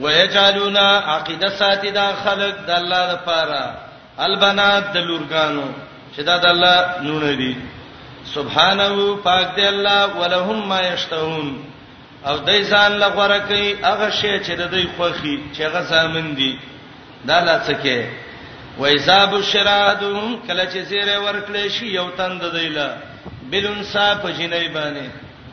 ويجعلون عقيده ساتي دا خلق د الله لپاره البنات د لورګانو چې دا د الله نونه دي سبحانه پاک دی الله ولهم ما یشتهون او دای ځان لغوره کوي هغه شی چې د دوی خوخي چې هغه زامن دي دا لڅکه وایذا بشرادهم کله چې زیره ورکړې شي یو تند دیلا بلون صاحب جنې باندې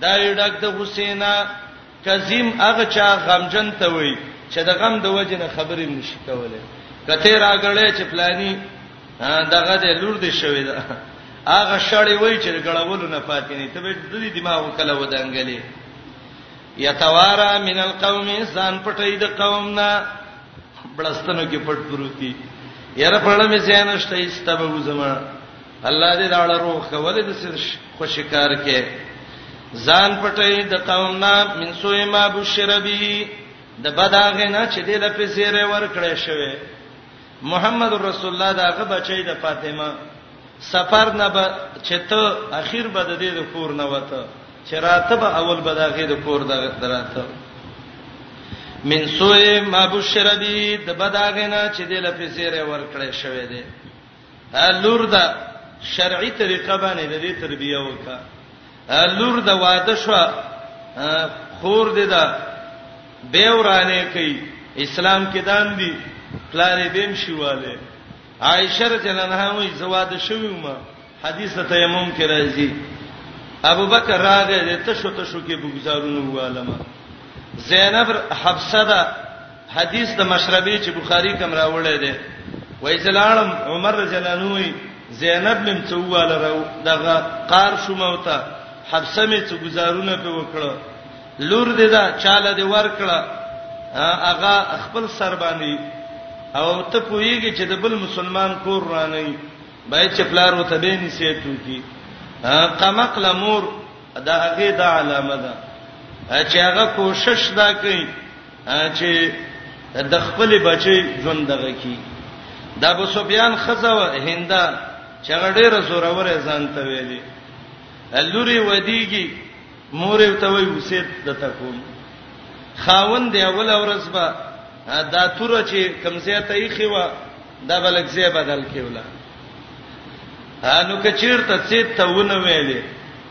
دا یې ډک د حسینا کظیم هغه چا غمجن ته وای چې د غم د وجې نه خبرې نشي کولای کته راغړې چې پلاني دغه د لور دې شوې ده هغه شړې وای چې ګړولو نه پاتې نه ته به د دې دماغ کله ودانګلې یتوارا من القوم انسان پټې د قوم نه بلستنو کې پټ پروتي یاره پړل مې زینشته ایستبه زما الله دې داړه روغ کولې د سر خوشی کار کې ځان پټې د قوم نه من سوې ما بشربي د بداغه نه چې دې د پیسې ور کړې شوی محمد رسول الله داغه بچی د فاطمه سفر نه به چې ته اخیر به د دې د کور نه وته چې راته به اول به داغه د کور د دراته من سوې ما بشربي د بداغه نه چې دې د پیسې ور کړې شوی دی لور ده شرعي طریقه باندې د دې تربیه وکا لور ده واده شو خور دې ده به ورانه کوي اسلام کې دام دي پلارې بیم شواله عائشه رضی الله عنها وی زواده شوم حدیث تیمم کې راځي ابو بکر راغی ته شو ته شو کې بګزارونه واله ما زینب حفصه ده حدیث د مشربی چې بخاری کوم راوړی دی وای زلالم عمر رضی الله عنه زینب مم څواله راو دغه قار شوموته حبسه می څو گزارونه په وکړه لور دې دا چاله دې ورکړه هغه خپل سر باندې او ته پوېږي چې د بل مسلمان کور رانه بای چپلار وته به نسیتو کی قمق لمور دا هغه د علامه ده چې هغه کوشش دا کوي چې د خپل بچي ژوند دغه کی د ابو سفیان خزه و هندا چې غډېره زورور ځان ته ویلي لوري ودیږي مور ته وی وسید د تکوم خاوند دی اول ورځ به دا تور چې کمزه ته یې خوا دا بلک زی بدل کیولا نو کچیر ته څه ته ونه ویلې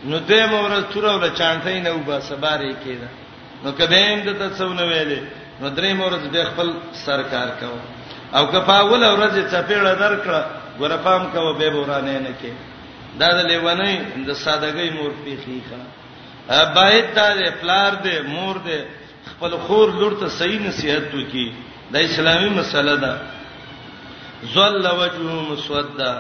نو دې مور تور ول چانټې نه وبا سبارې کېده نو کبه هم د تڅونه ویلې نو درې مورز به خپل سرکار کاو او کپا ول ورځ چپېړه درکړه ګورپام کاو به ورانه نه کې دا د لیوانې د سادهګۍ مور پیخي ښه باید دا پلار دې مور دې خپل خور لور ته صحیح نصيحت وکي دا اسلامي مسله ده زل وجهه مسودا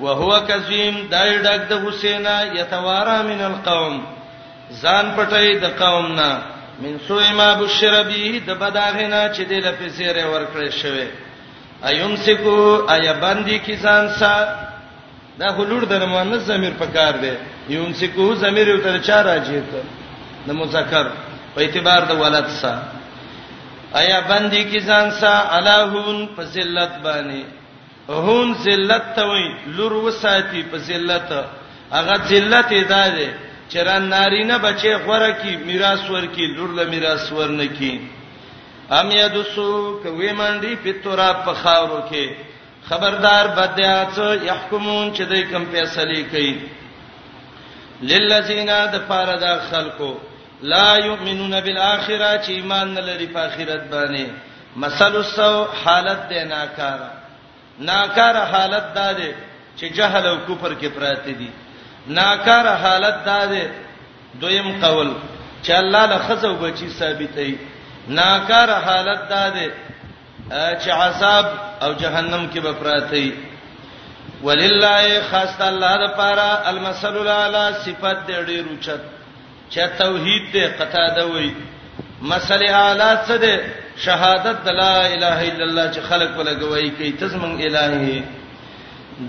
وهو کظیم دای ډک د حسینا یتوارا من القوم ځان پټای د قوم نه من سوء ما بشر به د بداغنا چې د لپسیره ورکړې شوی ايوم سکو ایا باندې کی ځان سا دا هلوړ د مؤنث ضمیر پکار دی یوم سکو ضمیر یو تر چا راځي ته د مذکر په اعتبار د ولادت سا ایا باندې کی ځان سا الہون فضیلت باندې هون ذلت ته وای لور وساتی په ذلت هغه ذلت ادا ده چې را نارینه بچي غوړه کی میراث ورکی لور له میراث ورنه کی ام یدسو کوي منډي په تورا په خاورو کې خبردار بدعات يحكمون چې دوی کوم فیصله کوي للذین د پاره د خلکو لا یؤمنون بالاخره چې ایمان نه لري په آخرت باندې مثل السو حالت دی ناکار ناکار حالت دا دی چې جهل او کفر کې پراته دي ناکار حالت دا دی دویم قول چې الله له خزو بچی ثابتې ناکار حالت دا دی چې عذاب او جهنم کې به پراته وي ولله خاص الله لپاره المثل الاعلى صفات دې ډېر اوچت چا توحید ته قطاده وای مسله اعلی څه ده شهادت د لا اله الا الله چې خلق ولا گواہی کوي تزمن الہی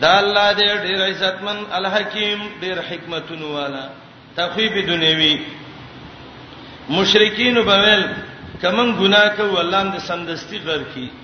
دا الله دې ډېر عزتمن الحکیم ډېر حکمتونه والا تخویب دنیوی مشرکین وبویل کمن ګناه کوي الله دې سمدستی غر کی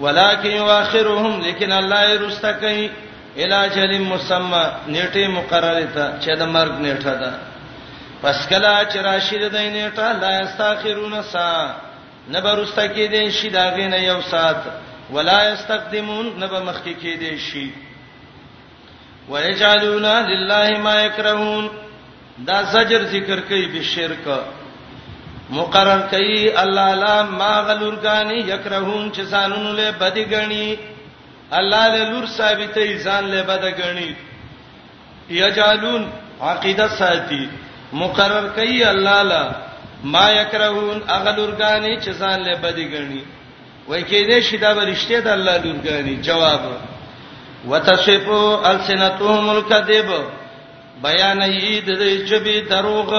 ولکه یواخرهم لیکن الله یې رسته کوي الاجل مسمى نیټه مقرره ته چې د مرګ نیټه ده پس کله چې راشي د نیټه لا استاخرون سا نبرسته کې دي شي دا غینه یو سات ولا استقدمون نبه مخکې کې دي شي ويجعلون لله ما يكرهون دا زجر ذکر کوي به شرک مقرر کوي الله لا ما غلورګانی یکرهون چې ځانونو له بدی غنی الله له لور ثابتې ځان له بد غنی یجالون عقیده ساتي مقرر کوي الله لا ما یکرهون اغلورګانی چې ځان له بدی غنی وای کېدې شي دا برشته د الله لورګانی جواب وتصفو السنتهم الكذب بیان یې د دې چې به دروغ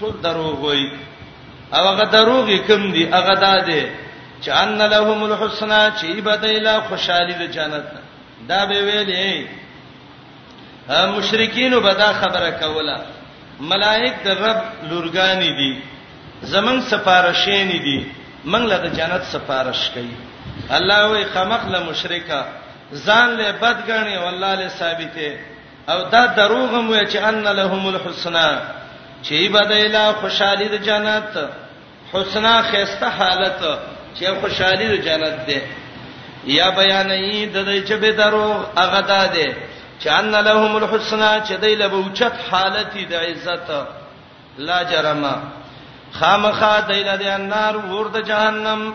ټول دروغ وای او هغه دروغ کم دي هغه دا دي چې ان لهم الحسنا چې بدایلا خوشالي د جنت دا به ویلې مشرکین به دا خبره کوله ملائک د رب لورګانی دي زمنګ سفارشین دي منګ له جنت سفارش کوي الله وی خمق له مشرکا ځان له بدګنی او الله له ثابته او دا دروغ مو چې ان لهم الحسنا چې بدایلا خوشالي د جنت حسنا خسته حالت چې خوشحالي د جنت ده یا بیانې د دې چې به درو هغه ده چې ان لهم الحسنا چې دای له بوچت حالت د عزت لا جرمه خامخا دای له النار ورته جهنم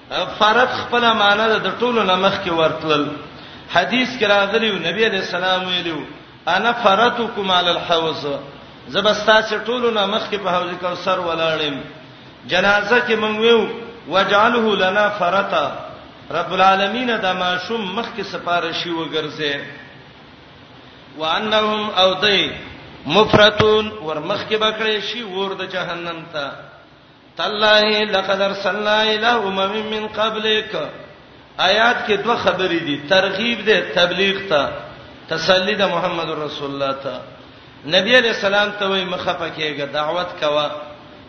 فرت خپل معنی د ټولو نمخ کې ورتل حدیث کې راغلی او نبی علی السلام ویلو انا فرتکم علی الحوض زبستا چې ټولو نمخ کې په حوض کوثر ولاړم جنازه کې مونږ ویو وجعله لنا فرتا رب العالمین دا ماشوم مخ کې سفارشي وګرځي وانهم او دای مفرتون ورمخ کې بکړې شي ور د جهنم ته تالله لقد ارسلنا الى امم من قبلك آیات کې دوه خبرې دي ترغیب ده تبلیغ ته تسلی ده محمد رسول الله ته نبی علیہ السلام ته وای مخه پکېګه دعوت کوا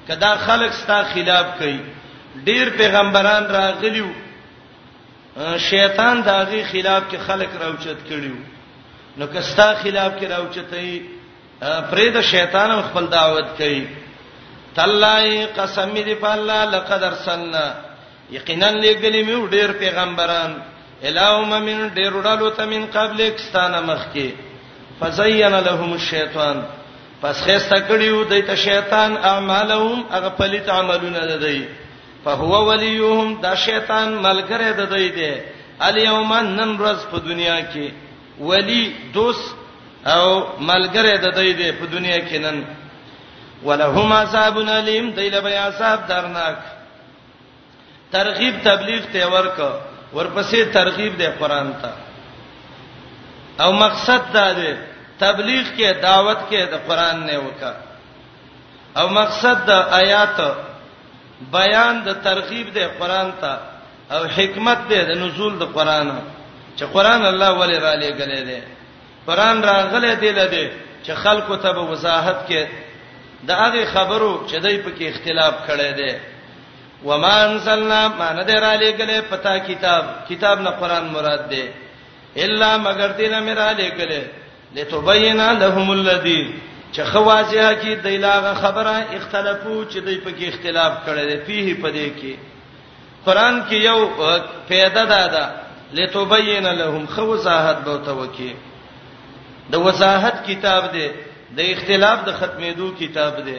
کدا خلک ستا خلاف کوي ډیر پیغمبران راغلیو شیطان داغي خلاف کې خلک راوچت کړیو نو کستا خلاف کې راوچتای پرې د شیطان خپل دعوت کوي تلای قسم دې په الله لقد ارسلنا یقینا لګلې مې ډېر پیغمبران الهو ممن ډېر ډالو ته من قبل کستانه مخکي فزین لهم الشیطان پس خسته کړیو د ته شیطان اعمالهم هغه پلیت عملونه ده دی فهو ولیهم دا شیطان ملګری ده دی دی الیوم نن ورځ په دنیا کې ولی دوس او ملګری د دې دی په دنیا کې نن ولهم عذاب الیم دیل بیا عذاب درناک ترغیب تبلیغ ته ورک ورپسې ترغیب دی قران ته او مقصد دا دی تبلیغ کې دعوت کې د قران نه وکا او مقصد د آیات بیان د ترغیب دی قران ته او حکمت دی د نزول د قران چې قران الله ولې را لېګلې دی قران راغلې دی لدی چې خلکو ته به وضاحت کې د هغه خبرو چې دای په کې اختلاف کړي دي وما انزلنا ما ندر علی کله پتا کتاب کتاب نه قران مراد ده الا مگر دینه میرا علی کله لتبین لهم الذی چې خوازه کی دیلاغه خبره اختلافو چې دوی په کې اختلاف کړي دي فيه پدې کې قران کې یو پیدا دادا لتبین لهم خوزاحت به توکي د وضاحت کتاب دی د اختلاف د ختمېدو کتاب دی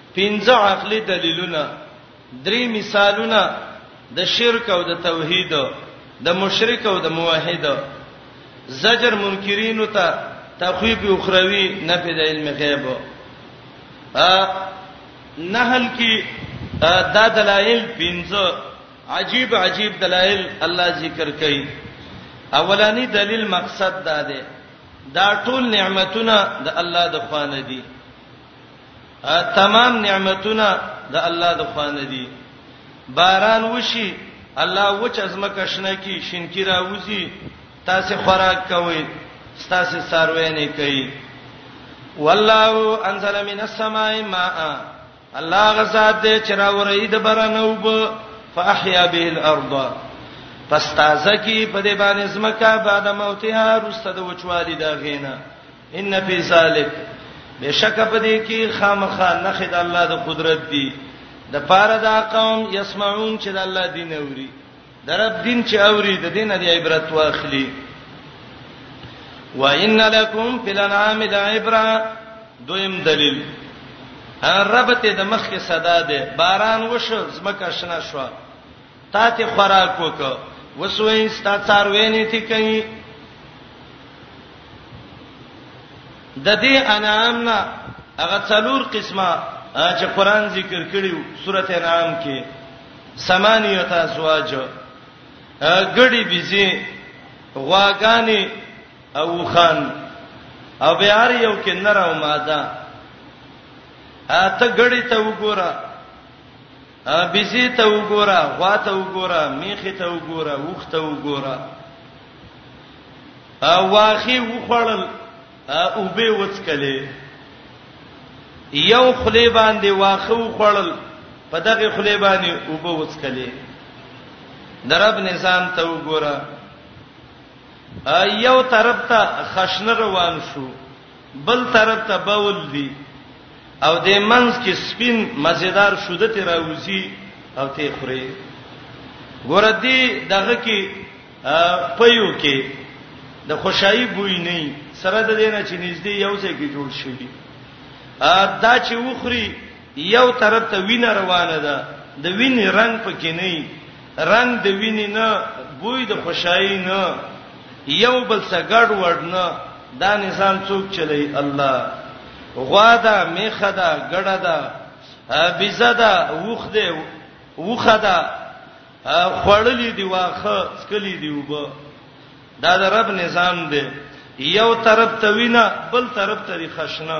پنځه عقلي دلیلونه، درې مثالونه د شرک او د توحید، د مشرک او د موحد، زجر منکرینو ته، تخویب اخروی، نفی د علم غیب. ا نحل کې دا دلایل پنځه عجیب عجیب دلایل الله ذکر کوي. اولانی دلیل مقصد دا دی دا ټول نعمتونه د الله د خوانه دي. تمام نعمتونه د الله د خوانه دي باران وشي الله وچ ازمه کښنه کی شینکی راوځي تاسو خوراک کوئ تاسو سروي نه کوي والله انزل من السماء ماء الله غزاد دې چرا ورې د برنوب فاحيا به الارض پس تازه کی په دې باندې زمکا بعد موتها رسته د وچوالي دا غینا ان فی ذلک بشک په دې کې خامخا نخې د الله د قدرت دی د پاره دا قوم یسمعون چې د الله دین اوري د رب دین چې اوري د دین د عبرت واخلي وان لکم فی الانعام لعبرا دویم دلیل ربته د مخ کې صدا ده باران وشو زمکه شنا شو تا ته خوراک وک وسوي ستا څاروي نه تی کوي د دې انعام نه هغه څلور قسمه چې قران ذکر کړیو سورته انعام کې سمانیت ازواج ګړي بيزي غواګانی او خان او بهار یو کې نر او ماده اته ګړي ته وګوره بیزی ته وګوره غوا ته وګوره میخه ته وګوره وخت ته وګوره واخی وخړل او به وڅکلې یو خلی باندې واخه وخړل په دغه خلی باندې او به وڅکلې درب نظام ته وګوره یو طرف ته خشن روان شو بل طرف ته بول دی او د منځ کې سپین مزیدار شوده تی راوځي او ته خوري ګور دی دغه کې پيو کې د خوشحالي بوی نه سره د دینه چې نږدې یو ځای کې جوړ شي دا چې وخوري یو طرف ته وینه روانه ده د وینې رنگ پکې نه رنګ د وینې نه، بوی د خوشحايي نه، یو بل څه ګډ وډ نه، دا نظام څوک چلوي؟ الله. غوا ده، میخه ده، ګړه ده، بیزه ده، اوښ دی، اوښه ده، خوړلي دي واښه، څکلي دي اوبه. دا د رب نظام دی. یو طرف ته وینه، بل طرف ته دي خشنه.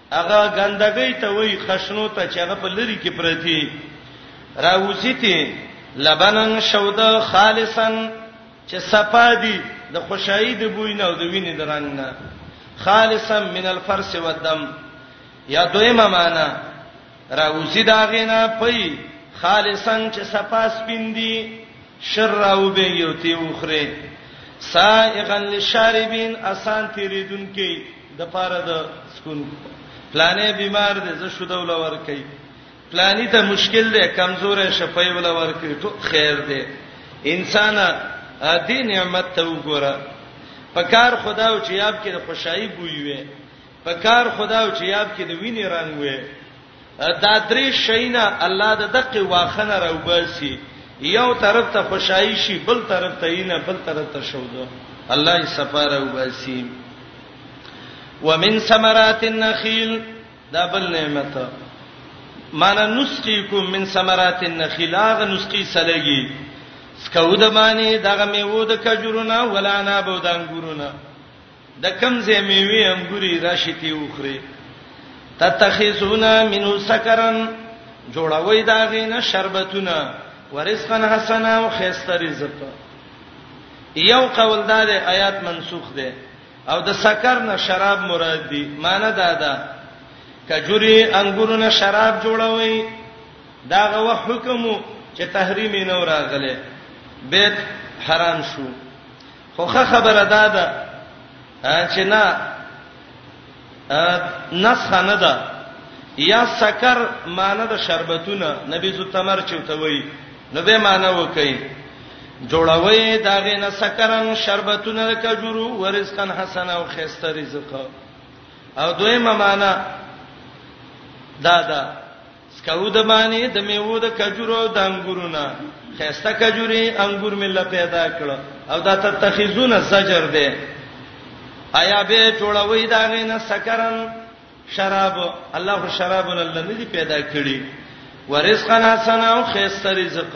هغه ګندګۍ ته وای خشنو ته چې هغه په لری کې پرتی راوځي ته لبنن شوده خالصا چې صفادي د خوشحالي د بوی نه او د وینې د رنگ نه خالصا من الفرس والدم یا دویمه معنا راوزی دا غینا پي خالصا چې صفا سپین دي شر راو به یو تی وخره سائغا للشاربین اسان تیریدون کې د پاره د سکون پلانې بیمار دي زه شو دوله ور کوي پلانې ته مشکل دی کمزورې شپې ولا ور کوي ټو خیر دی انسان دې نعمت ته وګوره پکار خدا او چې یاب کې د خوشحالي بوي وي په کار خدا او چې یاب کې د وینې رنگ وې دا درې شینا الله د دقه واخنه راوباسي یو طرف ته خوشحالي شي بل طرف ته یې بل طرف ته شوده الله یې سفاره وباسي ومن ثمرات النخيل دا بل نعمت معنا نسقيكم من ثمرات النخيل هغه نسقي سلګي سکو د باندې دغه میوه د کجورونه ولا نه بو د انګورونه د کوم ځای میوې انګوري راشي تی وخوري تتخذون منه سکرا جوړوي دا غینه شربتونه ورزقا حسنا او خيسته رزق یو قول دا دی آیات منسوخ دی او د سکر نه شراب مراد دی معنی دا ده کجوري انګورونه شراب جوړوي دا غو حکم چې تحریم نه راغله بیت حرام شو خو ښه خبره ده ده چې نه نسخ نه ده یا سکر معنی د شربتونه نبی زو تمر چوته وای نو به معنی وکي جوړوي داغه نه سکرن شربتونه د کجورو ورزقن حسن او خسته رزق او دویمه معنی دا ده سکو د باندې د میوو د کجورو او د انګورو نه خسته کجوري انګور مله پیدا کړ او دا تتخذون زجر دی آیا به جوړوي دا غینه سکرن شراب الله شراب الله نه دی پیدا کړی ورزقنا سنا او خسته رزق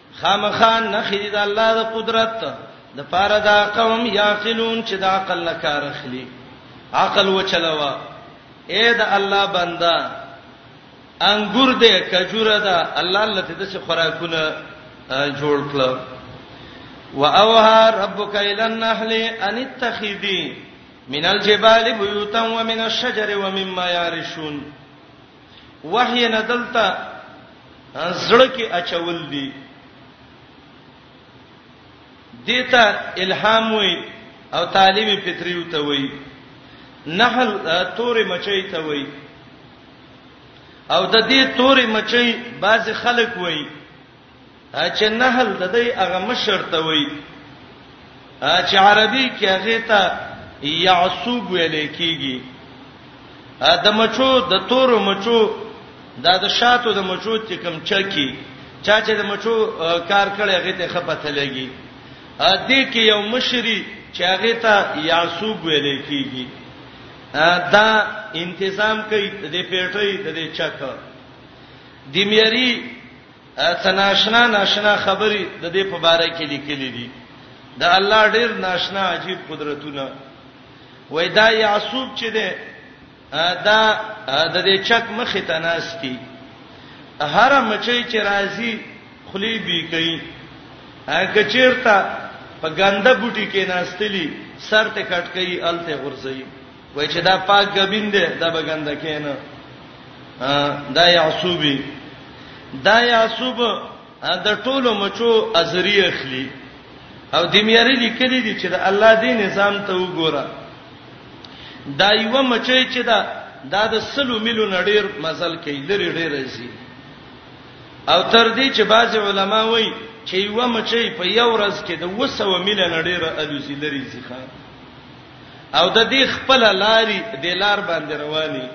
خامخا نخې د الله د قدرت د پاره دا قوم یاقلون چې د عقل نه کار اخلي عقل وچلوا اے د الله بندا انګور دې کجوره ده الله لته د څه خوراکونه جوړ کړ واوها ربک الى النحل ان اتخذي من الجبال بيوتا ومن الشجر ومما يعرشون وحی نه دلته زړه کې اچول دي دیتا الهام وي او تعلیم فطری وته وي نحل تورې مچي ته وي او د دې تورې مچي بعض خلک وي چې نهل د دې هغه مشر ته وای چې عربي کې هغه ته يعصوب ویل کیږي د مچو د تورو مچو دا د شاتو د مچو چې کم چکی چا چې د مچو کار کړي هغه ته خپته لګي ا دې کې یو مشری چې هغه ته یعصوب ویل کیږي دا انتظام کوي د پیټي د چک د میری څه ناشنا ناشنا خبرې د دې په باره کې لیکلې دي د الله ډېر ناشنا عجیب قدرتونه وای دا یعصوب چې ده دا د دې چک مخې ته ناشتي هر مچي چې راځي خلی بي کوي هغه چیرته په ګنده بوټي کې ناشتلی سر ته کټ کوي الته غورځي وای چې دا پاک غبین دی دا به ګنده کینه دا یعصوبی دا یعصوب د ټولو مچو ازری اخلي او د میاري لیکلي دي چې د الله دی نظام ته وګوره دا یو مچي چې دا دا د سلو ملو نړیر مزل کوي لري ډیر زی او تر دې چې بعض علما وایي چې یو مچي په یو ورځ کې د 200 ملو نړیر الوزي لري ځخه او د دې خپل لاري د لار باندې رواني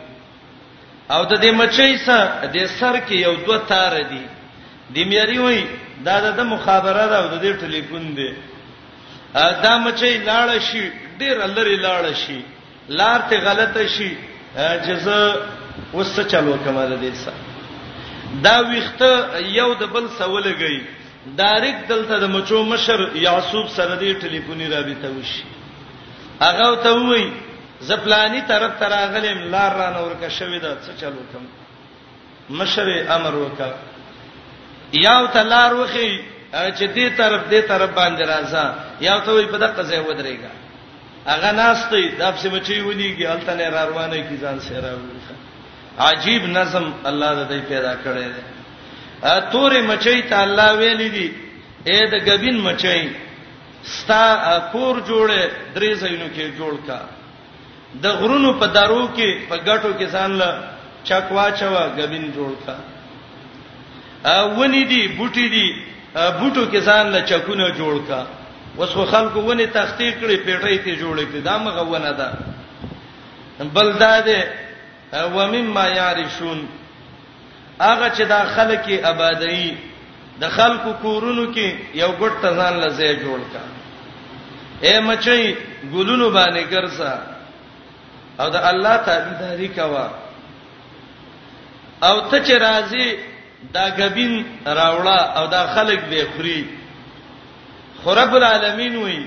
او د دې مچۍ سره د سر کې یو دوه تار دي د میری وای دا د مخابره ده او د دې ټلیفون دی دا مچۍ لاړ شي ډیر لری لاړ شي لار ته غلطه شي چې زه وسه چلو کومه ده دې سره دا ویخته یو د بل سره ولګي ډایرکټ دلته د مچو مشر یعصوب سره دی ټلیفوني رابطه وشي هغه ته وایي زپلانی طرف تر اغلم لار را نور کا شوی دا څه چلو کوم مشر امر وکا یاو ته لار وخی چې دې طرف دې طرف باندې راځه یاو ته وایي په دغه ځای ودرېګا هغه ناشته د اپسې مچي ونیږي الته نه روانه کی ځان سره وروخه عجیب نظم الله د دې پیدا کړی دی تورې مچۍ ته الله ویل دي اې د غبین مچۍ ستا کور جوړه درې زینو کې جوړ کا د غرونو په دارو کې په غټو کې ځان له چکوا چوا غبین جوړ کا ونی دي بوټي دي بوټو کې ځان له چکونه جوړ کا وسو خلکو ونی تختی کړي پیټې ته جوړې کړي دا مغه ونه ده بل دا ده ومما يعرشون هغه چې دا خلک یې آبادایي د خلکو کورونو کې یو ګټ تزان لځه جوړ کا اے مچي ګلونو باندې ګرځا او د الله تعالی کوا او ته چې راضي دا غبین راوړه او دا خلک به خوري خرب العالمین وي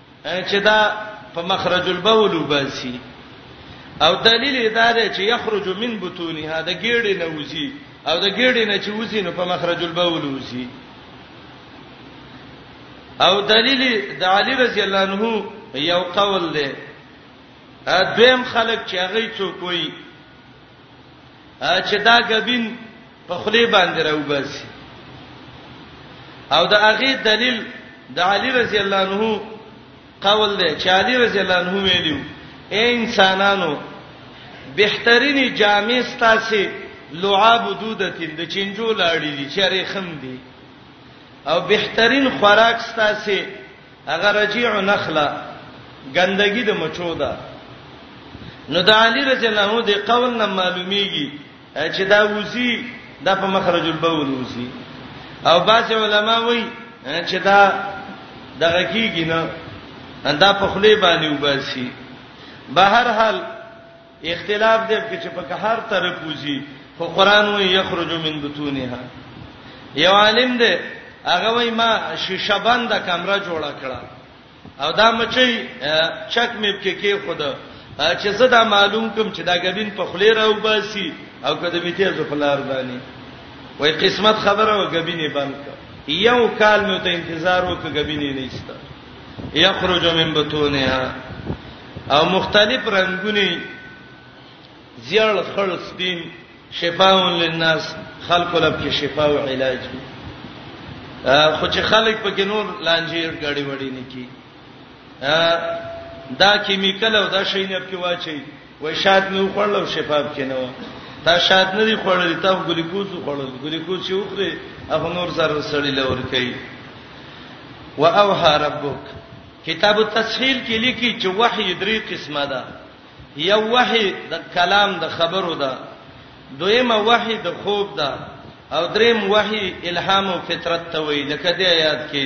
چې دا په مخرج البول وباسي او دلیل یې دا دی چې یخرج من بطونها د ګېډې نه وځي او د ګېډې نه چې وځي نو په مخرج البول وځي او دلیل د علی رضی الله عنه یو قول دی دویم خلک چې هغه څوک وایي چې دا غبین په خلی باندې راوباسي او دا هغه دلیل د علی رضی الله عنه قول دی چې علی رضی الله عنه ویلو اے انسانانو بهترینی جامع ستاسو لعاب دودتین د چنجو لاړې دي چې رخم دي او بهترین خوراک ستاسو هغه رجیع نخله ګندګي د مچو ده نو د علی رضی الله عنه د قول نه معلومیږي چې دا وزي د په مخرج البول وزي او بعض علما وایي چې دا دغه کیږي نه دا په خلی باندې وباسي بهر حال اختلاف دې کې چې په هر طرف وځي خو قران وی یخرج من بطونها یو عالم دې هغه وای ما شیشه بند کمره جوړه کړه او دا مچي چک میب کې کې خود چې زه دا معلوم کوم چې دا غبین په خلی راو باسي او کده می تیز په لار باندې وای قسمت خبره او غبینې بند کړ یو کال مې ته انتظار وکړ غبینې نه ایسته یخرج من بطونها او مختلف رنگونه زیړ خړ سپین شفاء للناس خلق لب کې شفاء او علاج خو چې خلک پکې نور لانجیر غړي وړي نه کی دا کیمیکل او دا شی نه په واچي وای شات مې وخوړل او شفاف کې نه و تا شات نه دی خوړل تا ګلیکوز خوړل ګلیکوز چې وخره هغه نور زر سړی لور کوي واوها ربک کتاب التسهیل کې لیکي چې وحی درې قسمه ده یو وحی د کلام د خبرو ده دویمه وحی د خوب ده او دریم وحی الهام او فطرت ته وی لکه دې آیات کې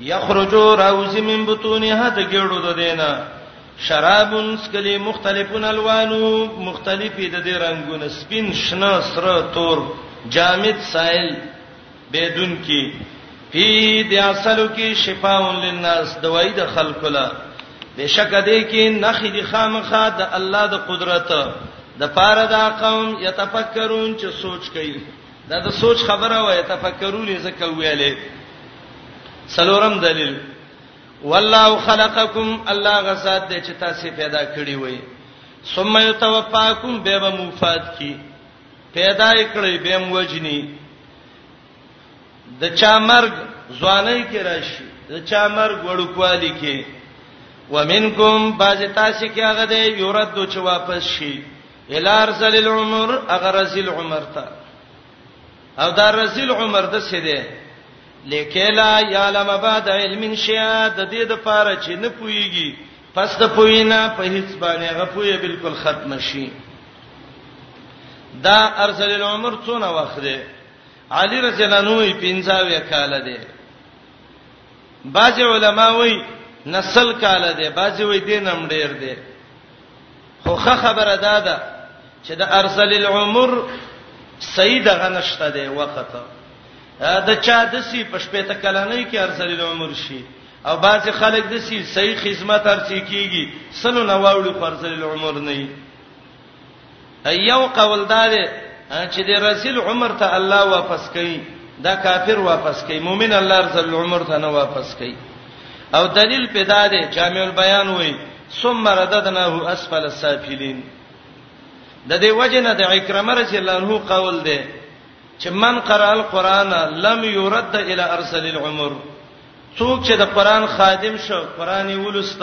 یخرجو راوزی من بطونها د ګړو د دینه شرابن سکلی مختلفون الوانو مختلفی د دې رنگونه سپین شنه سره تور جامد سائل بدون کی فی د اصلو کی شفاء للناس دوايي د خلق لا بشک دې کې نخې د خامخه د الله د قدرت د پاره دا قوم یتفکرون چې سوچ کوي دا د سوچ خبره وای تفکرون زکه ویلې سلورم دلیل والله خلقکم الله غزاد دې چې تاسو پیدا کړی وای ثم یتوفاکم به به مفاد کی پیدا کړی به موجنی د چا مرګ ځواني کې راشي د چا مرګ وړوکوالی کې ومنکم باز تاسو کې هغه دې یورد چې واپس شي الی ارسل العمر اگر رسل عمر ته او دا رسل عمر د څه دی لیکلا یعلم بعد علم شیء د دې د پاره چې نه پويږي پس د پوینا په هیڅ باندې غپوی بالکل ختم شي دا ارسل العمر څونه وخت دی علی رضی الله عنه یې 50 کال دی بعض علما وایي نسل کال دی بعض وایي دینم ډیر دی خو ښه خبره دا ده چې د ارزل العمر صحیح دغه نشته دی وخت د چا د سی په شپې ته کلنۍ کې ارزل العمر شي او بعض خلک د سی صحیح خدمت ارزي کیږي سلو نه واوړي ارزل العمر نه وي ایو قول دار چې د رسول عمر ته الله واپس کوي دا کافر واپس کوي مؤمن الله ارزل العمر ته نه واپس کوي او دلیل پیدا دی جامع البیان وای ثم رددناه اسفل السافلین د دې وجنه د اکرمه رضی الله عنه قول دی چې من قرأ القرآن لم يرد الى ارسل العمر څوک چې د قرآن خادم شو قرآن ولست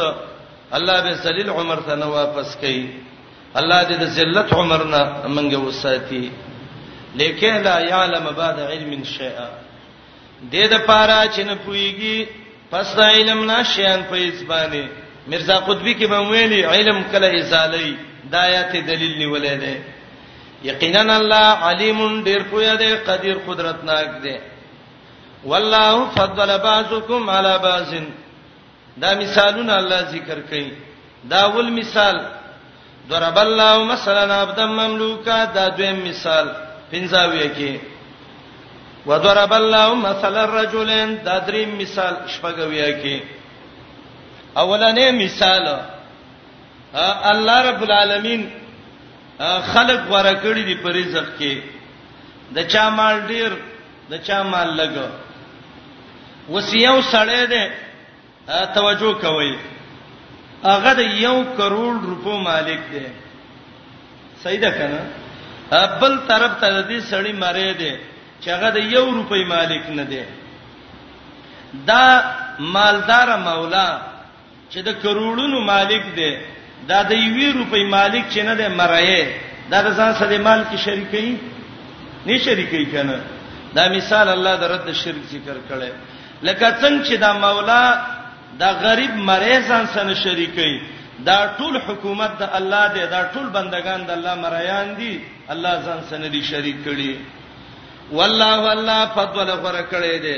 الله به ذلیل عمر ته نه واپس کوي الله دې د ذلت عمر نه منګه وساتي لیکه لا یعلم بعد علم شیئا د دې لپاره چې نه پويږي پس د علم نه شیان په اسبانه مرزا قطبی کې به ویلي علم کله ازالي دایات دلیل نیولې ده یقینا الله علیم ډیر پویا دی قدیر قدرتناک دی والله فضل بعضکم علی بعض دا مثالونه الله ذکر کوي دا ول مثال ضرب الله مثلا عبدا مملوکا دا دویم مثال پنځاوی کې وضرب الله مثلا الرجلين دا دریم مثال شپږوی کې اولنې مثال الله رب العالمین خلق ورکړي دي په رزق کې د چا مال ډیر د چا مال لګو وسیو سړی دی توجه کوي هغه د یو کروڑ روپو مالک دی صحیح ده کنه بل طرف ته د دې سړی مری دی چې هغه د یو روپۍ مالک نه دی دا مالدار مولا چې د کروړونو مالک دی دا د یوې روپۍ مالک چې نه دی مرایې دا د ځان سره مال کې شریکې نه شریکې کنه دا مثال الله د رد شرک ذکر کړي لکه څنګه چې دا مولا دا غریب مرې ځان سره شریکې دا ټول حکومت د الله دی دا ټول بندگان د الله مریان دي الله ځان سره دي شریک کړي والله والله فضل غره کړي دي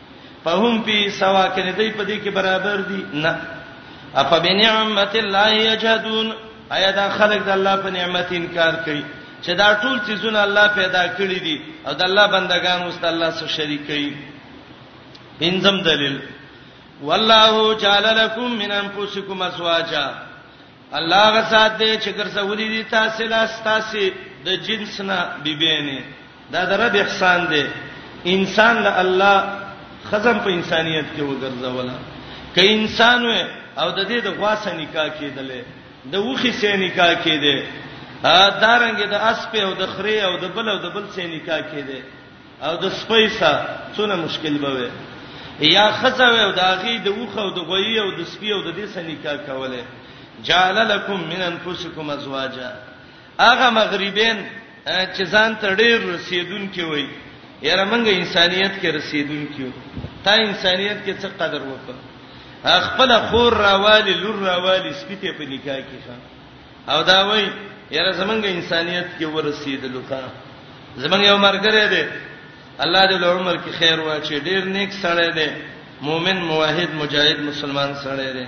فهم فی سوا کنه دی په دې کې برابر دي نه اف بنعمت الله یجحدون ایا دا خلک د الله په نعمت انکار کوي چې دا ټول چیزونه الله پیدا کړی دي او د الله بندگان واست الله سره شریک کوي پنځم دلیل والله جعل لكم من انفسكم ازواجا الله هغه ذات دی چې ګرځولي دي تاسو لا ستاسو د جنس نه بیبینه دا د رب احسان دی انسان له الله خزم په انسانيت کې وګرځولا ک انسان و او د دې د غواسه نکاح کېدلې د وخي سې نکاح کېده دارنګ د اسپه او د خري او د بل او د بل سې نکاح کېده او د سپی سا څونه مشکل به وي یا خزه وي او د اغي د وخه او د غوي او د سپی او د دې سنې کا کوله جعل لكم من انفسكم ازواجا اغه مغربین چې ځان ته ډیر رسیدون کې وای یاره موږ انسانيت کې رسیدون کې تا انسانيت کې څه قدر وکړ خپل خور راوالي لور راوالي سپیته په نکاح کې ښه او دا وای یاره زمونږ انسانيت کې ورسېدلو ښا زمونږ یو مرګره دی الله دې له عمر کې خیر واچي ډیر نیک سړی دی مؤمن موحد مجاهد مسلمان سړی دی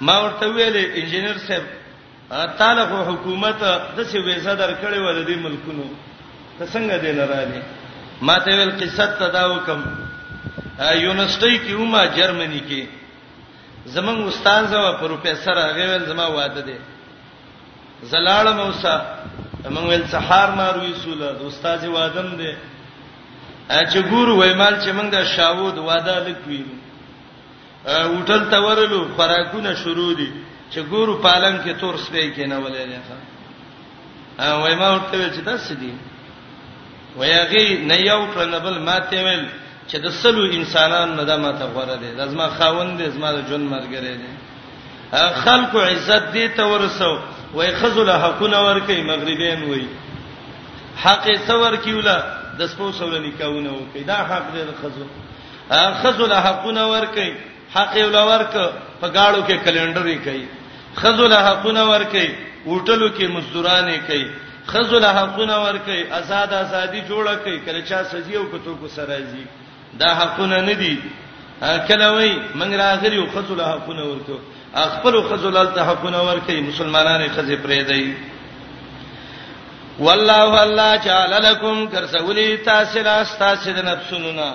ما ورته ویل انجنیر صاحب تعالی خو حکومت د څه ویزه درکړې و د دې ملکونو ته څنګه دې نه راځي ما ته ویل قصه ته دا وکم یونیورسيټي کې ومه جرمني کې زمونږ استاد او پروفیسور هغه ویل زما واده دی زلاله موسی موږ ویل سحر ماروي سول د استاد وادم دی چې ګورو وای مال چې موږ د شاوود واده لکوي وټل تورلو خوراکونه شروع دي چې ګورو پالنګ کې تور سپې کې نه ولې نه وای ما ورته ویل چې دا څه دي وای هغه نه یو کړل بل ماته ویل چې د سلو انسانانو نه د ماته غوړه دي لازمه خاوند دي زما د جون مرګره دي خلق عزت دي ته ورسو وای خذل حقونه ورکي مغربین وای حق ثور کیولا د سپو سره نکاونه وکي دا حق دې خذل خذل حقونه ورکي حق یې ولا ورک په گاړو کې کلندر یې کوي خزو له حقونه ور کوي وټلو کې مزدوران یې کوي خزو له حقونه ور کوي آزاد ازادي جوړه کوي کله چا سزي او کتو کو سره زی دا حقونه نه دي کله وای منګ راغلی او خزو له حقونه ور کوي خپل خزو له حقونه ور کوي مسلمانانو خزه پرې دی والله الله جعل لكم کرسولی تاسو لا تاسو د نفسونو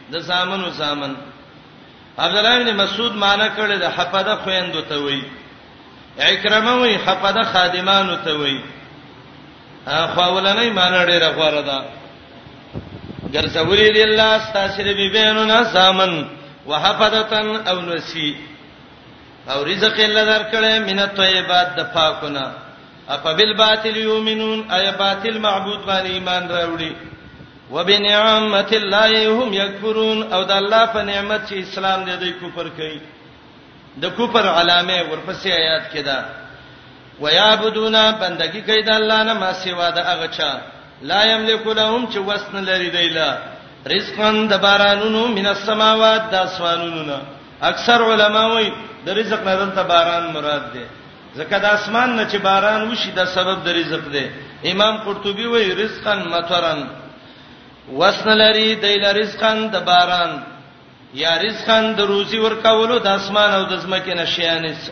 د زامنو زامن عبد الله بن مسعود معنی کړی د حفده خويندو ته وای اکرمه وای حفده خادمانو ته وای خو ولنې معنی ډیره غوړه ده ګرځولې دی الله ستاسو به بینونه زامن وحفدتن او نسی او رزق الله درکړې مینه طیبات د پاکونه افبالباطل یؤمنون ای باطل معبود باندې ایمان راوړي وبنعمت الله هم یکفرون او د الله په نعمت چې اسلام دې دوی کفر کوي د کفر علامه ورپسې آیات کې ده ويعبدون بندگی کوي د الله نه ما سیوا د هغه چا لا یملک لهم چې وسن لري دیلا رزقن د بارانونو من السماوات د اسمانونو نه اکثر علما وایي د رزق نه دلته باران مراد ده ځکه د اسمان نه چې باران وشي دا سبب د رزق دی امام قرطبي وایي رزقا مطرن وسن لري د رزقا د باران یا رزقا د روزي ورکولو د اسمان او د زمکه نشیانس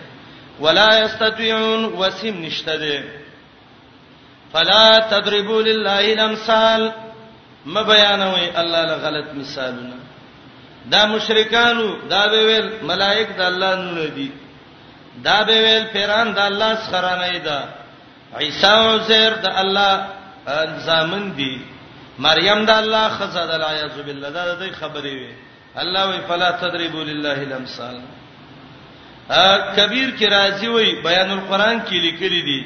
ولا یستطيعون وسیم نشته دي فلا تضربوا لله الامثال ما بیانوي الله له غلط مثالونه دا مشرکانو دا به ویل ملائک د الله نور دي دا به ویل پیران د الله سره نه ده عیسی او زیر د الله زامن دي مریم د الله خزه د لا یذ بالله دا د خبرې وي الله وی فلا تضربوا لله الامثال کبیر کې راځي وی بیان القرآن کې لیکلي دي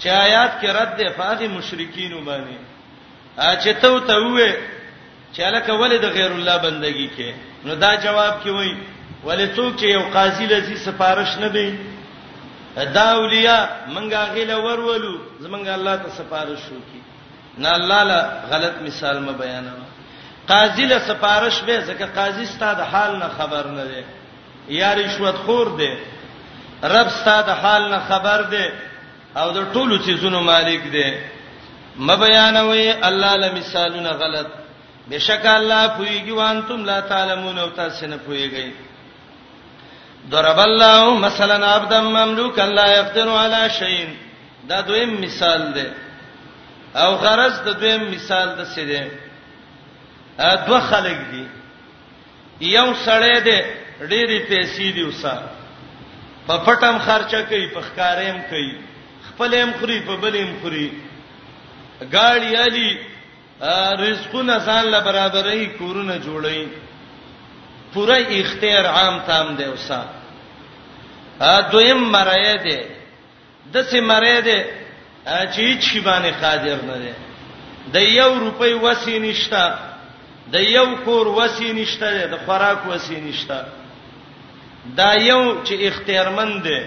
چې آیات کې رد ده فاغي مشرکین باندې چې ته ته وې چې الکه ولې د غیر الله بندگی کې نو دا جواب کې وی ولې څوک چې یو قاضي لذي سفارش نه دی دا اولیاء منګه غیله ورولو زمنګ الله ته سفارش وکي نه الله لا غلط مثال ما بیانوه قاضي له سفارش به ځکه قاضي ستاد حال نه خبر نه دی یا رشوت خور دی رب ستاد حال نه خبر دی او د ټولو چیزونو مالک دی ما بیانوي الله له مثالونه غلط بشک الله پویږي وانتم لا تعلمون او تاسو نه پویږئ ضرب الله مثلا عبدا مملوكا لا يقدر على شيء دا دویم مثال دی او غرض د دویم مثال د څه دی دوه خلک دي یو سړی دی ډېری پیسې دی وسه په پټم خرچه کوي په ښکارېم کوي خپلېم خوري په بلېم خوري گاڑی علی رزقونه ځان له برابرۍ کورونه جوړي پوره اختیار عام تام دی اوسه دویم مرایه دی د سې مرایه دی چې هیڅ شی باندې قادر نه دی د یو روپۍ وسی نشتا د یو کور وسی نشتا د خوراک وسی نشتا دا یو چې اختیارمند دی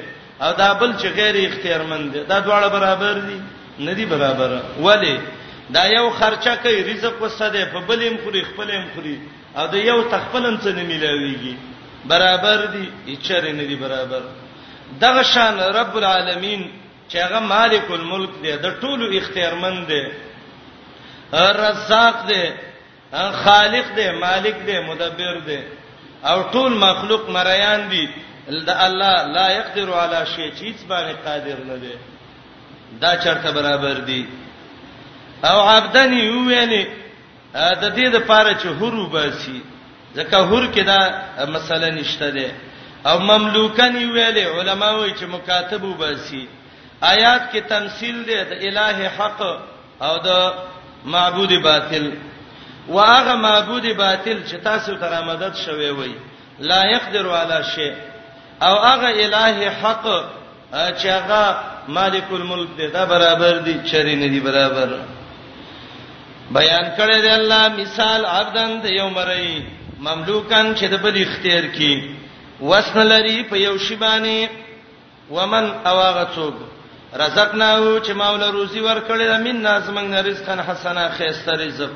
او دا بل چې غیر اختیارمند دی دا دواړه برابر دي نه دي برابر ولی دا یو خرچه کوي رزق وسده په بلیم خوري خپلیم خوري او دا یو تخپلم څه نه ملاويږي برابر دي اچره نه دي برابر دغه شان رب العالمین چې هغه مالک الملک دی د ټولو اختیارمند دی رزاق دی خالق دی مالک دی مدبر دی او ټول مخلوق مریان دي د الله لا يقدر على شيء چیز باندې قادر نه دی دا چرته برابر دي او عبدن یو ویلي د دې د پاره چې هر وباسي ځکه هر کې دا مسله نشته ده او مملوکن ویلې علما وایي چې مکاتب وباسي آیات کې تمثيل ده د الٰه حق او د معبود باطل واغه معبود باطل چې تاسو تر مدد شوي وي لا يقدر على شيء او هغه الٰه حق چې هغه مالک الملک دی دا برابر دی چری نه دی برابر بیان کړی دی الله مثال عبدن د یو مری مملوکان چې د بل اختیار کی وسن لري په یو شی باندې ومن او هغه څوک رزقناه چې ما ول روزي ورکړې ده من ناس من رزقن حسنا خيسته رزق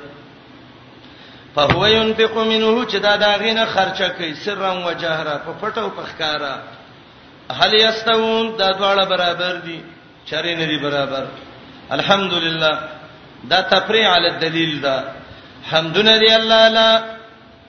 فهو ينفق منه چې دا داغینه خرچه کوي سرا و جهرا په پټو په ښکارا هل یستون دا دواړه برابر دي چرې نه دي برابر الحمدلله دا تفریع علی الدلیل دا حمدنا دی الله لا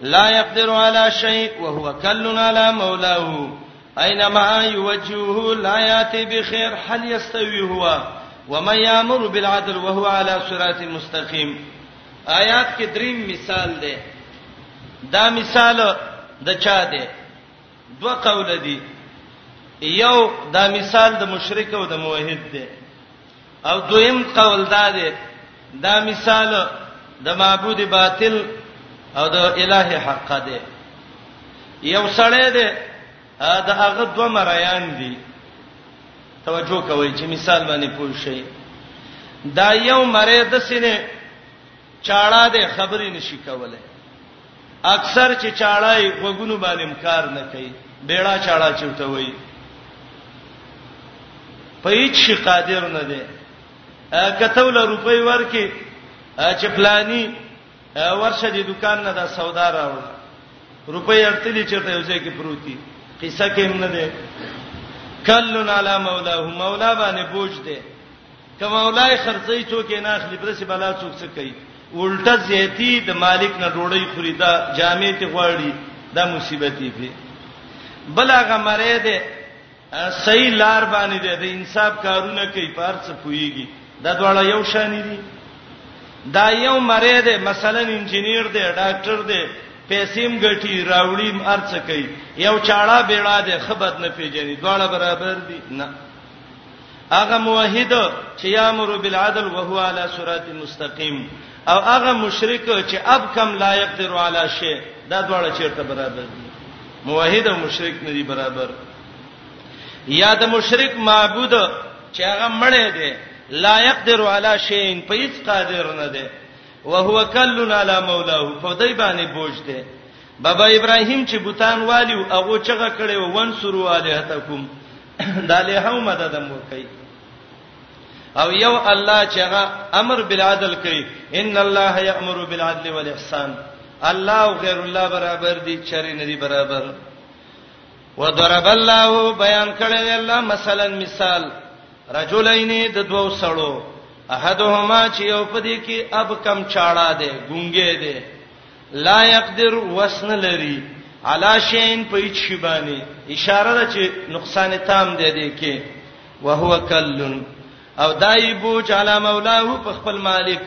لا يقدر على شيء وهو كل على مولاه اينما يوجهه لا ياتي بخير هل يستوي هو ومن يامر بالعدل وهو على صراط مستقيم آیات کې دریم مثال دی دا مثال د چا دی دوه قول دي یو دا مثال د مشرک او د موحد دی او دویم قول دا دی دا مثال د معبود باطل او د الٰه حق دی یو سړی دی دا هغه دوه مریان دي توجه کوئ چې مثال باندې پوه شئ دا یو مری د سینې چاړه ده خبرې نشي کولای اکثر چې چاړای وګونو باندې امکار نه کوي بیړا چاړا چوته وای په هیڅ شي قادر نه دی کته ول روپۍ ورکې چې پلاني ورشه دې دکان نه دا سودا راوړ روپۍ ارتلې چرته یو ځای کې پروتي قصه کې هم نه ده کلن علی مولاه مولا باندې بوج ده که مولا یې خرڅوي څوک یې نه اخلي په داسې بلا څوک څه کوي الټه زیاتی د مالک نه ډوړی خوري دا جامې ته غواړي دا مصیبت دی بلغه مری ده صحیح لار باندې ده د انصاف کارونه کوي پار څه پويږي دا دواړه یو شان دي دا یو مری ده مثلا انجنیر ده ډاکټر ده پیسې مګټي راوړي مرڅ کوي یو چاړه بیړه ده خبرت نه پیژني دواړه برابر دي نه هغه موحد چې یامر بالعدل وهو علی صراط مستقیم او هغه مشرک چې اب کم لا یقدر علی شی دا دواړه چیرته برابر دي موحد او مشرک نه دي برابر یا د مشرک معبود چې هغه مړی دی لا یقدر علی شی په هیڅ قادر نه دی وهو کلن علی مولاه په دای باندې بوج دی بابا ابراهیم چې بوتان والی او هغه چغه کړي وون سرو الہتکم دا له هو مدد مور کوي او یو الله چې هغه امر بالعدل کوي ان الله یامر بالعدل والاحسان الله او غیر الله برابر دي چری نه دي برابر وضرب الله بیان کړی الله مثلا مثال رجلین د دوو سړو احدهما چې یو پدې کې اب کم چاړه ده ګونګې ده لا يقدر وسن لري علا شین په هیڅ شی باندې اشاره ده چې نقصان تام دی دی کې وهو کلن او دای بوج علی مولاه په خپل مالک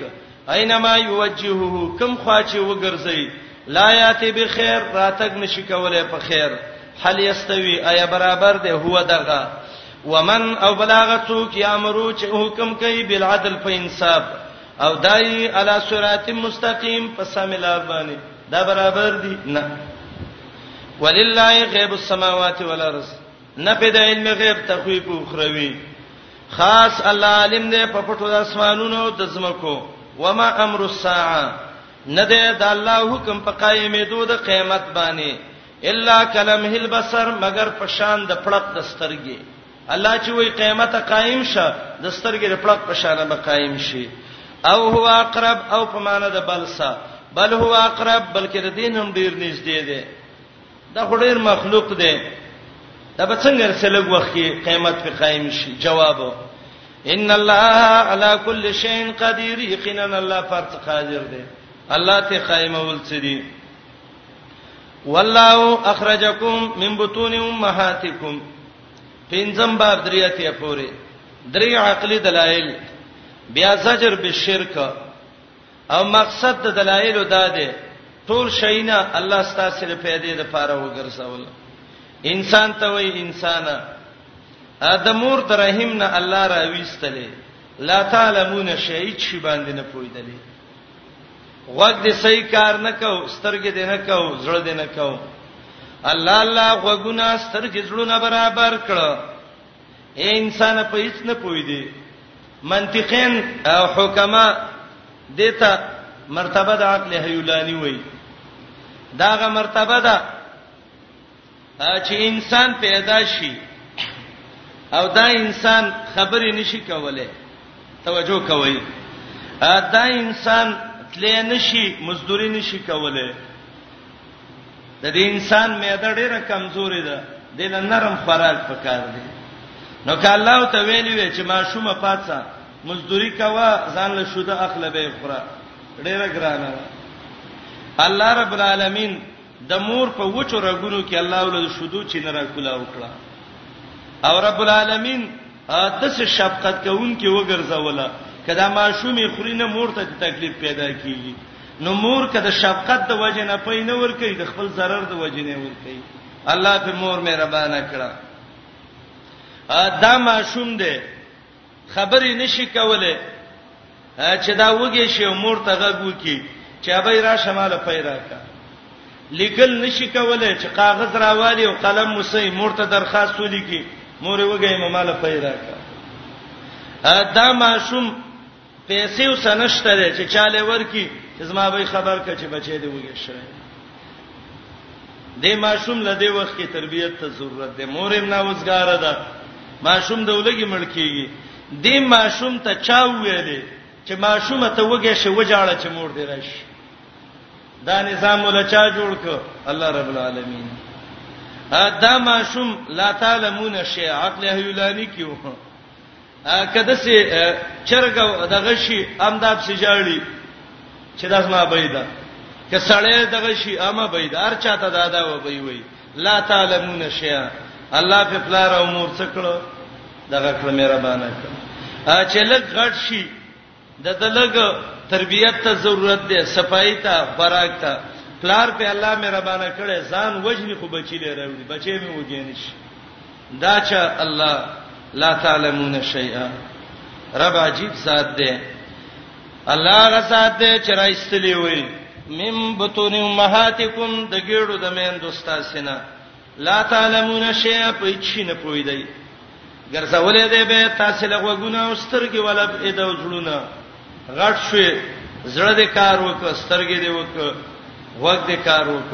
اينما يوجهه کم خواچه وګرځي لا یاتی بخیر راتګ نشي کولای په خیر هل یستوی ایا برابر دی هو دغه ومن او بلاغتو کی امرو چې حکم کوي بالعدل په انصاف او دای علی صراط مستقیم په سمیلار باندې دا برابر دي نه ولله غیب السماوات والارض نه په د علم غیب تخویب اخروی خاص الله عالم دی په پټو د اسمانونو او د زمکو وما امر الساعه نه دی د الله حکم په قائمې دوه د قیامت باندې الا کلمه البصر مگر په شان د پړق د سترګې الله چې وی قیامت قائم شه د سترګې رپړق په شان به قائم شي او هو اقرب او په معنا د بلسا بل هو اقرب بلکې د دین هم ډیر نږدې دی دا خډیر مخلوق دی دا به څنګه رسلګ وخت کې قیامت په قائم شي جواب ان الله على كل شيء قدير یقینا الله فرت قادر دی الله ته قائم اول سری والله اخرجکم من بطون امهاتکم پنځم باب دریاتیه پوری درې عقلي دلایل بیا زجر بالشرک او مقصد د دلایل دا دی ټول شینا الله ستاسو سره پیدا د پاره وګرځول انسان ته وای انسان ادم مور تر رحم نه الله را ویستلې لا تعلمون شیء شی باندې نه پویدلې غوږ دې صحیح کار نه کو سترګې دې نه کو زړه دې نه کو الله الله غوګونه سترګې زړونه برابر کړه اے انسان په هیڅ نه پوي دي منطقین او حکما دته مرتبه د عقل هیولانی وای داغه مرتبه ده چې انسان پیدا شي او دا انسان خبرې نشي کولای توجه کوئ دا انسان تلې نشي مزدوري نشي کولای د دې انسان معده ډیره کمزورې ده د نرم خوراک پکار دی نو که الله ته ویلی وي چې ما شومه پاتسه مزدوري کوا ځان له شوده اخله به خورا ډیره ګرانه الله رب العالمین د مور په وچو رګونو کې الله ولود شودو چې نه راکولا وکړه او رب العالمین د څه شفقت کوونکې وګرځوله کدا ماشومې خوري نه مور ته تکلیف پیدا کیږي نو مور کدا شفقت د وجه نه پي نه ور کوي د خپل zarar د وجه نه ور کوي الله په مور مهربانه کړه دا ماشوم دی خبرې نشي کولای چې دا وږي شي مور ته غږو کی چې ابي را شماله پیرا کا لیکل نشي کولای چې کاغذ راوالي او قلم مسي مور ته درخواست ولیکي مور وږي مماله پیرا کا دا ماشوم پیسې وسنشته ده چې چاله ورکی چې زما به خبر کړي چې بچي دی وګی شوی د ماشوم له دې وخت کې تربيت ته ضرورت ده مور هم ناوزګار ده ماشوم د ولګي ملکیږي د ماشوم ته چا ویلې چې ماشوم ته وګی شي وجاړه چې مور دی راشي دا نظام ولا چا جوړ ک الله رب العالمین دا ماشوم لا تعلمون شی عقل هیولانی کیو کده سي چرګ دغه شي امداب سي جاړي چې دغه بيدا که سړی دغه شي اما بيدا هر چاته دادا و بي وي لا تعلمون شيئا الله په پلار او مور څکړو دغه کړه مهربانه کړه چې لږ غټ شي د ده لږ تربیت ته ضرورت دی، صفايي ته، خوراک ته. پلار پرې الله مهربانه کړی، ځان وژني خو بچي لرې راوړي، بچی مې وږی نه شي. دا چا الله لا تعلمون شیئا رب عجیب ذات دی الله غ ذات دی چې راستلی وي مم بتون امهاتکم د ګېړو د مین دوستا سینا لا تعلمون شیئا په هیڅ شي نه پوهیدای ګرځولې دی به تاسو له غوګونه او سترګې ولا په دو زړونه غټ شوي زړه دې کار وک سترګې دې وک وګ دې کار وک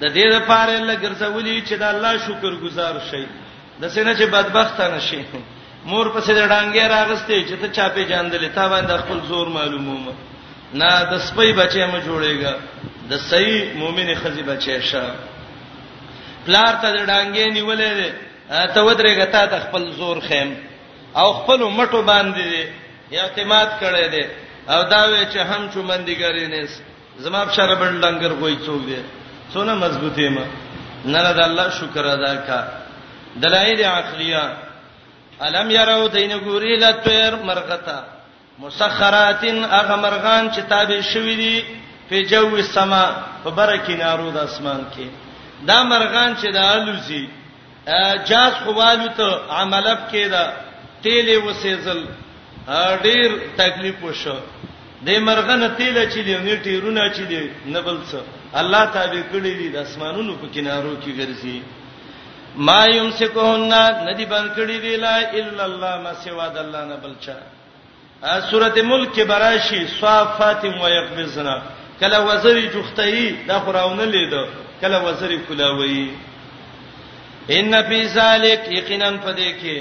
د دې لپاره لګرځولې چې د الله شکر گزار شئ د سینې چې بدبخت نه شي مور په سره ډانګې راغستې چې ته چا په جاندلې تا باندې خپل زور معلوموم نه د سپي بچي مې جوړېګا د صحیح مؤمن خزي بچي شه پلار ته ډانګې نیولې ده ته ودرېګا تا ته خپل زور خیم او خپل مټو باندې اعتماد کړې ده او دا وې چې هم چومندګری نه زما بشاره بند ډنګر کوئی څوک دی څونه مضبوطه ما نه نه د الله شکر ادا کا دلایل عقلیه الم يروا دین ګوري لتر مرغتا مسخرات اغه مرغان چې تابع شوی دي په جو السما په برکې نارو د اسمان کې دا مرغان چې د الوزي جاز خوالو ته عملب کېده تیلې وسېزل ډیر تکلیف وشو د مرغنه تیل چې دی نه ټیرونه چې دی نه بل څه الله تعالی کړی دی د اسمانونو په کنارو کې ګرځي ما یمسکهن ندی بن کړی دی لا الا الله ما سوا د الله نه بل چا سورته ملک کې براشي صافات و يقبزنا کله وزري جختي دا خراونه لید کله وزري کلاوي ان فی ذلک یقینا پدې کې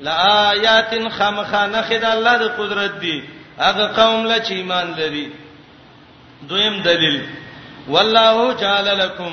لآیات خامخانه خدای الله د قدرت دی هغه قوم له چې ایمان لري دویم دلیل والله جعل لكم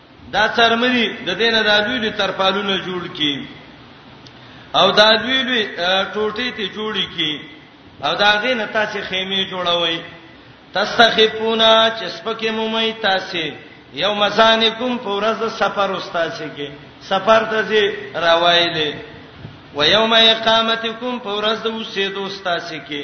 دا څرمنی د دینه د لوی لوی ترپالونه جوړ کی او دا لوی لوی ټوټې ته جوړی کی او دا غینه تاسو خیمه جوړوي تستخفونا چې سپکه مومي تاسو یو مزانکم پورز سفر استاد کې سفر ته زی راوایلې و یوم اقامتکم پورز د اوسېدو استاد کې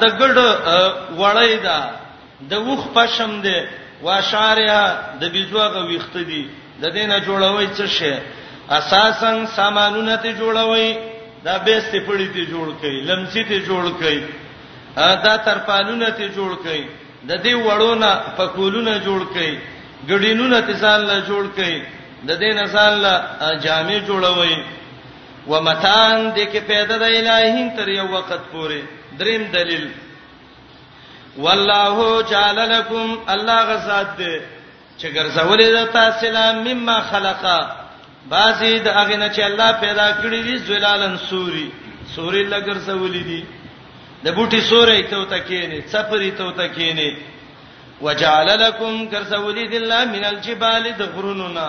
د ګډ وړی دا د وخ پشم دی واشارها د بيزوغه ویخت دي د دینه جوړوي څه شي اساسا سامانونه ته جوړوي دا بیسته پړی ته جوړ کړي لمسی ته جوړ کړي دا ترپالونه ته جوړ کړي د دې وړونه پکولونه جوړ کړي ګډینونه ته ځان لا جوړ کړي د دې نه ځان لا جامې جوړوي ومتان دې کې پیدا د الہین تر یو وخت پورې دریم دلیل والله جعل لكم الله غزاد دې چې ګرځولې د تاسو لام مما خلقا بازي د هغه نه چې الله پیدا کړی دي زلالن سوري سوري لګر سولې دي د بوټي سورې ته وته کېنی سفرې ته وته کېنی وجعل لكم كرسولي دلله من الجبال دغرننا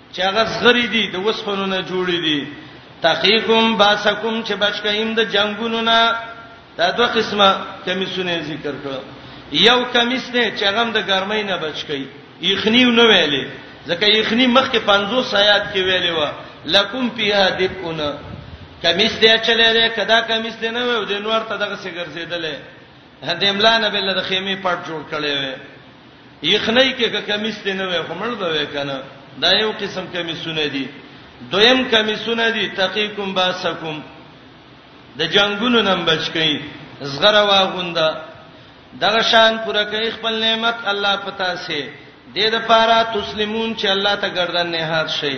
چې هغه زغری دي د وسخونو نه جوړې دي تقیکم باسکم چې بچکایم د جنگونو نه دا دوه قسمه کمیسونه ذکر کړو یو کمیس نه چې هغه د ګرمۍ نه بچکی یخنی نه ویلې ځکه یخنی مخکې 50 آیات کې ویلې و لکم پیها دفونه کمیس دې چلے دې کدا کمیس دې نه وې د نور ته دغه څه ګرځیدلې هدیملا نه بل د خیمه پټ جوړ کړي وي یخنۍ کې که کمیس دی نه وي همړ به وي کنه دا یو قسم کمیسونه دي دویم کمیسونه دي تقیکم باسکم د جنگونو نم بچ کئ زغره واغونده دغه شان پوره کوي خپل نعمت الله پتا سي د دې لپاره تسلیمون چې الله ته گردن نه هات شي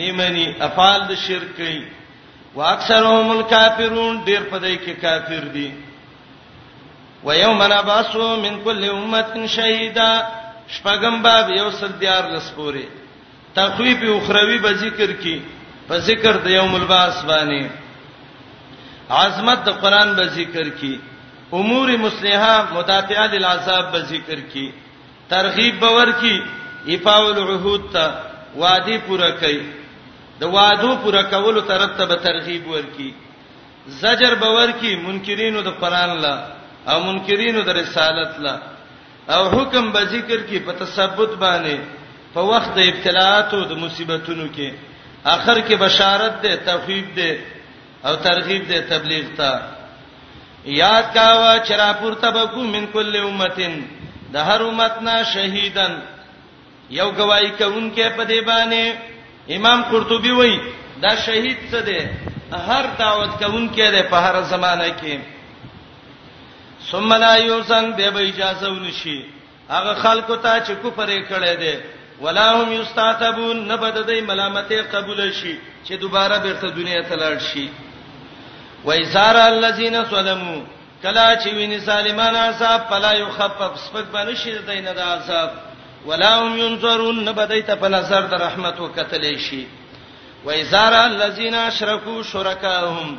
نیمنی افعال د شرک کوي واکثرهم الکافرون ډیر په دې کې کافر دي ويوم نبعثو من كل امه شهيدا شپږم باب یو سل دیار لسپوري تخویب اخروی به ذکر کی په ذکر د یوم الباس باندې عظمت د قران به ذکر کی امور مصلحه مدافعه للعذاب به ذکر کی ترغیب باور کی ایفاء العهود ته وعده پوره کوي د وعده پوره کولو ترتب ترغیب ورکی زجر باور کی منکرینو د قران لا او منکرینو د رسالت لا او حکم به ذکر کی په تثبت باندې په وخت د ابتلاات او د مصیبتونو کې اخر کې بشارت ده توحید ده او ترغیب دې تبلیغ ته یاد کاوه چې را پورته بکو من کل امتين د هر امت نه شهیدن یو گواہی کوونکې په دې باندې امام قرطبي وایي دا شهید څه دی هر دعوت کوونکې دی په هر زمانه کې ثم لا یوسن به اجازه ونشي هغه خلکو ته چې کفر یې کړی دی ولا هم یستعتبون نه بد دی ملامتې قبول شي چې دوباره بیرته دنیا ته لاړ شي وایزار الذین ظلموا کلا چې ویني ظالمان عذاب فلا یخفف سپک باندې شي دینه د عذاب ولا هم ينظرون نه بدای ته په نظر د رحمت وکتلې شي وایزار الذین اشرکوا شرکاهم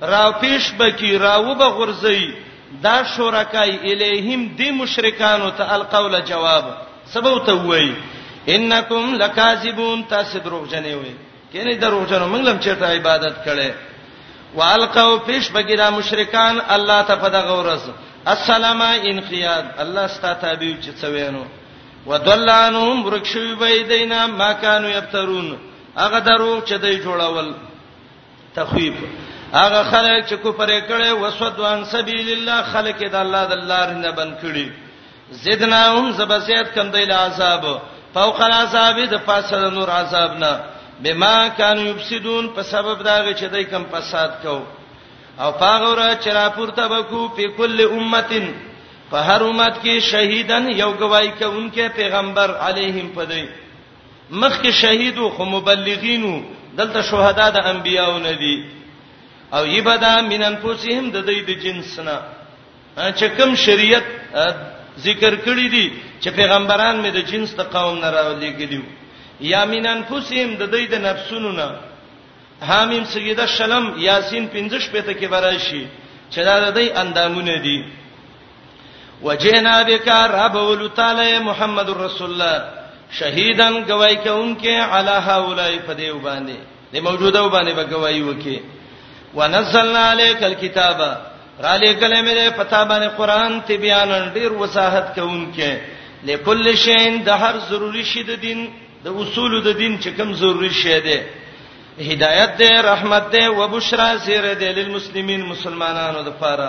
راپیش بکی راو بغورځي دا شرکای الیهم دی مشرکانو ته القول جواب سبو ته وای انکم لکاذبون تاسو دروغ جنې وای کینه دروغ جنو موږ لم چیرته عبادت کړي والقوا پیش بکی دا مشرکان الله ته په دغه ورځ السلام انقیاد الله ستاسو تابع چې څوینو ودلانهم ورکشوی بيدینا ما كانوا یبترون هغه درو چې دوی جوړول تخویب هغه خلک چې کفر کړي وسودوان سبیل الله خلک د الله د لار نه بند کړي زدناهم زبسیت کم دی عذاب فوق العذاب د پاسه د نور عذاب نه بما كانوا يفسدون په سبب دا چې دای کم فساد کو او پاغور چې را پورته بکو په کل امتن په هر امت کې شهیدن یو گواہی کوونکې پیغمبر علیهم پدې مخکې شهیدو خو مبلغینو دلته شهدا د انبیاو نه دي او یبدا من انفسهم د دې د جنس نه چې کوم شریعت ذکر کړی دي چې پیغمبران مې د جنس د قوم نه راولي ګلیو یا من انفسهم د دې د نفسونو نه حامیم سیده شلم یاسین 15 پته کې براشي چې دا د دې اندامونه دي وجینا بک رب ول تعالی محمد رسول الله شهیدن گواہی کوونکې علی هؤلاء فدیو باندې د موجوده باندې به گواہی وکي ونزلنا عليك الكتاب را لګلې مې پتا باندې قران ته بیان ډیر وساحت کوونکې لکل شین د هر ضروری شی د دین د اصول د دین چې کوم ضروری شی دی هدایت دی رحمت دی وبشرا سیر دی للمسلمین مسلمانانو لپاره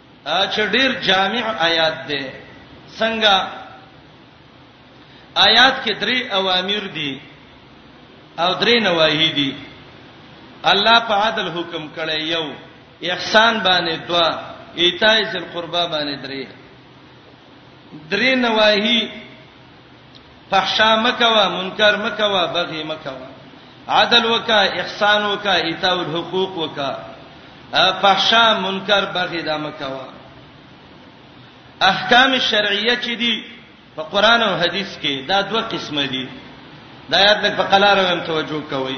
چې ډیر جامع آیات دی څنګه آیات کې درې اوامر دي او درې نواهی دي الله په عدل حکم کړی یو احسان باندې دوا ایتای ذل قربا باندې درې درې نواهی فحشا مکوا منکر مکوا بغي مکوا عدل وکا احسان وکا ایتاء الحقوق وکا فحشا منکر بغي دا مکوا احکام شرعیه چې دي په قران او حديث کې دا دوه قسمه دي دا یاد لک په قلار هم توجه کوئ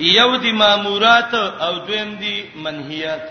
یو دي مامورات او دویم دي منهیات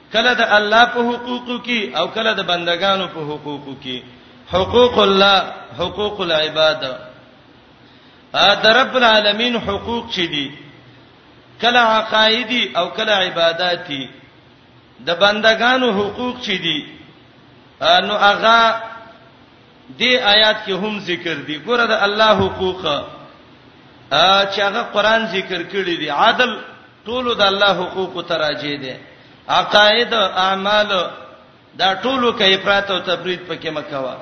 کله د الله په حقوقو کې او کله د بندگانو په حقوقو کې حقوق الله حقوق العباد ا د رب العالمین حقوق چې دي کله عقایدی او کله عبادتي د بندگانو حقوق چې دي نو هغه دې آیات کې هم ذکر دي ګوره د الله حقوق چې هغه قران ذکر کړی دی عادل ټولو د الله حقوقو ته راجع دي. عقاید، اعمال دا ټولو کې افراط او تفرید پکې مکوا.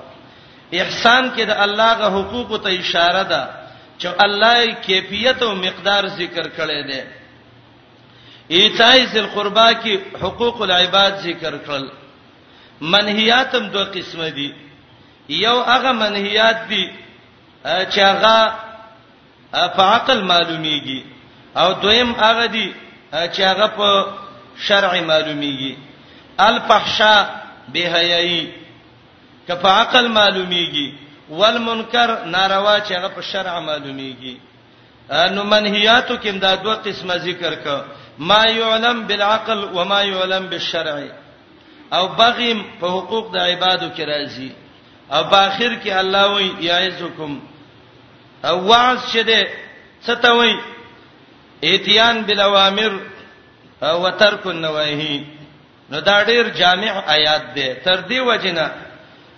احسان کې د الله غ حقوقو ته اشاره ده چې الله یې کیفیت او مقدار ذکر کړی دی. ایتای ذل قربا کې حقوق العباد ذکر کړل. منهیات هم دوه قسمه دي. یو هغه منهیات دي چې هغه په عقل معلومیږي او دویم هغه دي چې هغه په شرع معلومیږي الفحشاء بهایي که په عقل معلومیږي والمنکر ناروا چې هغه په شرع معلومیږي نو منهیاتو کې دا دوه قسمه ذکر ک ما يعلم بالعقل وما يعلم بالشرع او بغي په حقوق د عبادو کې راځي او په اخر کې الله وی یعزکم او وعظ چې ده څه ته وایي اتیان بالاوامر او ترک النواهی نو دا ډیر جامع آیات ده تر دې وجنه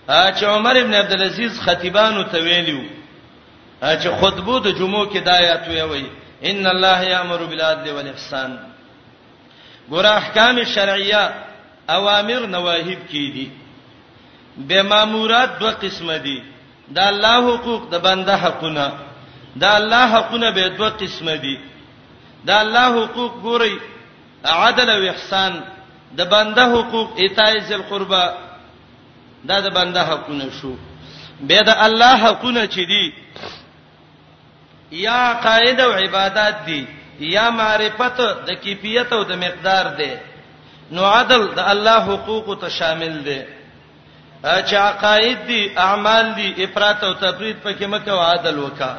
چې عمر ابن عبد العزيز خطیبانو ته ویلو چې خطبو د جمعو کې د آیات وی ان الله یامر بالعدل والاحسان ګور احکام شرعیه اوامر نواهی کې دي به مامورات دوه قسم دي د الله حقوق د بنده حقونه د الله حقونه به دوه قسمه دي د الله حقوق ګوري عدل او احسان د بنده حقوق ایتای ذل قربا دا د بنده حقونه شو به د الله حقونه چې دي یا قاعده او عبادت دي یا معرفت د کیفیت او د مقدار دي نو عدل د الله حقوق ته شامل دي چې عقاید دي اعمال دي افراط او تفرید پکې مکه او عدل وکا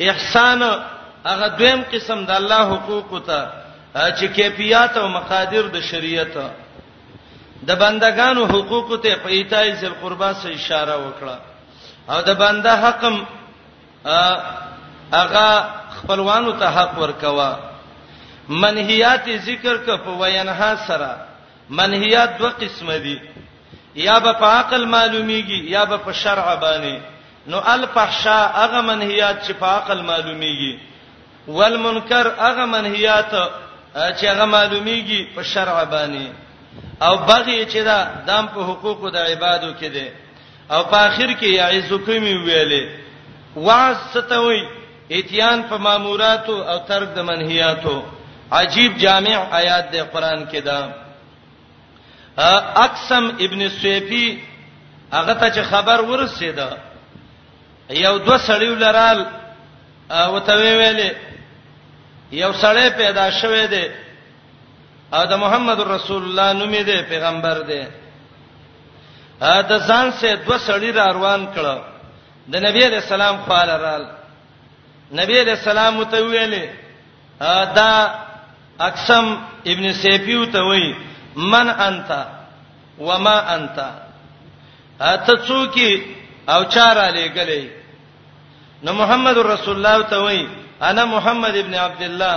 احسان هغه دویم قسم د الله حقوق ته چې کیفیت او مقادیر د شریعت د بندگانو حقوق ته په ایتای ذل قربا سره اشاره وکړه او د بنده حقم هغه خپلوانو ته حق ورکوا منهیات ذکر ک په وینها سره منهیات دوه قسمه دي یا به په عقل معلومیږي یا به په شرع باندې نو الفحشاء هغه منهیات چې په عقل معلومیږي والمنکر هغه منهیات چې هغه معلومیږي په شرع باندې او بغي چې دا دام په حقوقو د عبادو کې دي او په اخر کې یعزکم ویلې وعظ ستوي اتیان په ماموراتو او ترک د منهیاتو عجیب جامع آیات د قران کې ده اقسم ابن سیفی هغه ته چې خبر ورسېده یو دو سړیو لرال او ته ویلې یو سړی پیدا شوه دی او د محمد رسول الله نوم دی پیغمبر دی ا د ځان سه دو سړی را روان کړه د نبی علی السلام خواله رال نبی علی السلام ته ویلې دا اقسم ابن سیفیو ته وی من انت وما انت اته څوکي او چار علی غلې نو محمد رسول الله ته وی انا محمد ابن عبد الله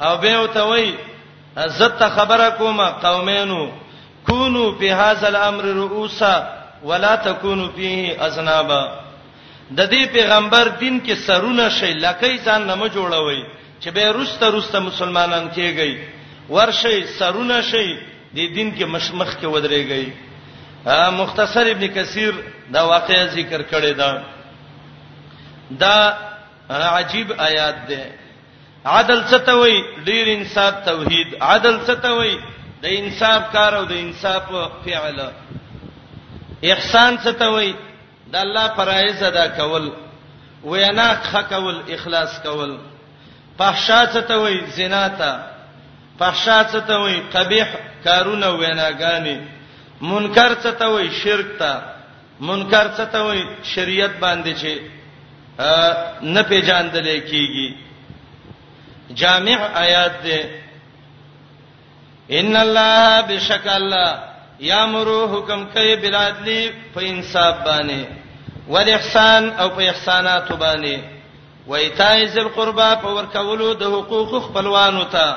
او به او ته وای عزت خبره کوم قومینو کونو په هاذا الامر رؤوسا ولا تکونو فيه اذنابا د دې پیغمبر دین کې سرونه شي لکه ځان نه م جوړوي چې به روسته روسته مسلمانان کېږي ورشي سرونه شي د دین کې مشمخ کې ودرېږي مختصر ابن کثیر دا واقعي ذکر کړی دا دا عجیب آیات ده عدل څه ته وای ډیر انصاف توحید عدل څه ته وای د انصاف کار او د انصاف فعل احسان څه ته وای د الله فرایض ادا کول وینا ښه کول اخلاص کول فحشا څه ته وای زنا ته فحشا څه ته وای قبیح کارونه ویناګانی منکر څه ته وای شرک ته منکر څه ته وایي شریعت باندې چې نه پیژاندل کیږي جامع آیات ده ان الله بشک الله یامر حکم کوي بلادلی په انصاف باندې ول احسان او په احسانات باندې وایتای ذل قربا په ورکولو د حقوق خپلوانو ته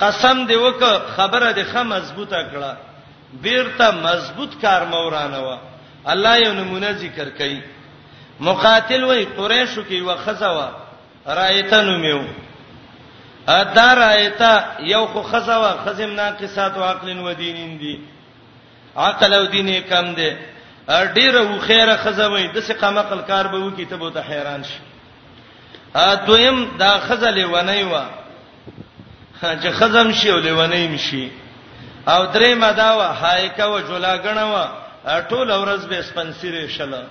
قسم دی وک خبره دی خه مضبوطه کړه بیرته مضبوط کار مورانه و الله یو نمونه ذکر کړي مقاتل وای قریشو کې و خزوا رایته نو میو ادا رایته یو خو خزوا خزم ناقصات او عقل و دینین دی عقل او دین کم دی ډیر و خیره خزوي د څه قمقل کار به وکی ته به ته حیران شي ا دویم دا خزلې ونی و چې خزم شي او لیونی مشي او درې مدا و هایکا و جولاګنه و ټول ورځ به سپنسیره شله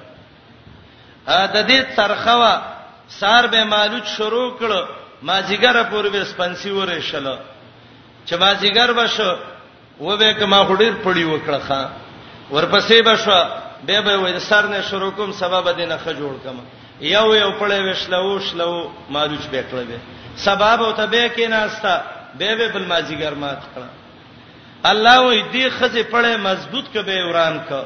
د دې ترخه و سار به مالوچ شروع کړ مازیګر پورې به سپنسی ورې شله چې مازیګر بشو و به کما خډیر پړی وکړه خان ورپسې بشو به به وې سر نه شروع کوم سبب دینه خ جوړ کما یو یو پړې وشلو شلو مالوچ به کړل به سبب او ته به کې ناستا به به بل ماځي ګرمات کړه الله وې دې خزه پړې مضبوط کبه وران کړه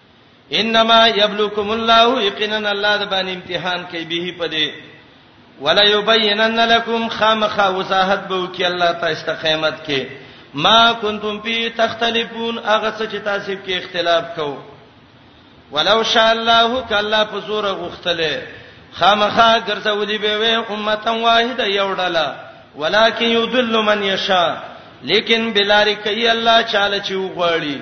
انما یبلوکم الله یقینا الله د باندې امتحان کوي به پدې ولا یبینن لکم خامخا وضاحت به وکي الله تاسو ته قیامت کې ما کنتم فی تختلفون هغه څه چې تاسو کې اختلاف کوو ولو شاء الله کله په زور غختله خامخا ګرځولې به وې امته واحده یو ډله ولکه یذل من یشا لیکن بلاری کوي الله چاله چې وغواړي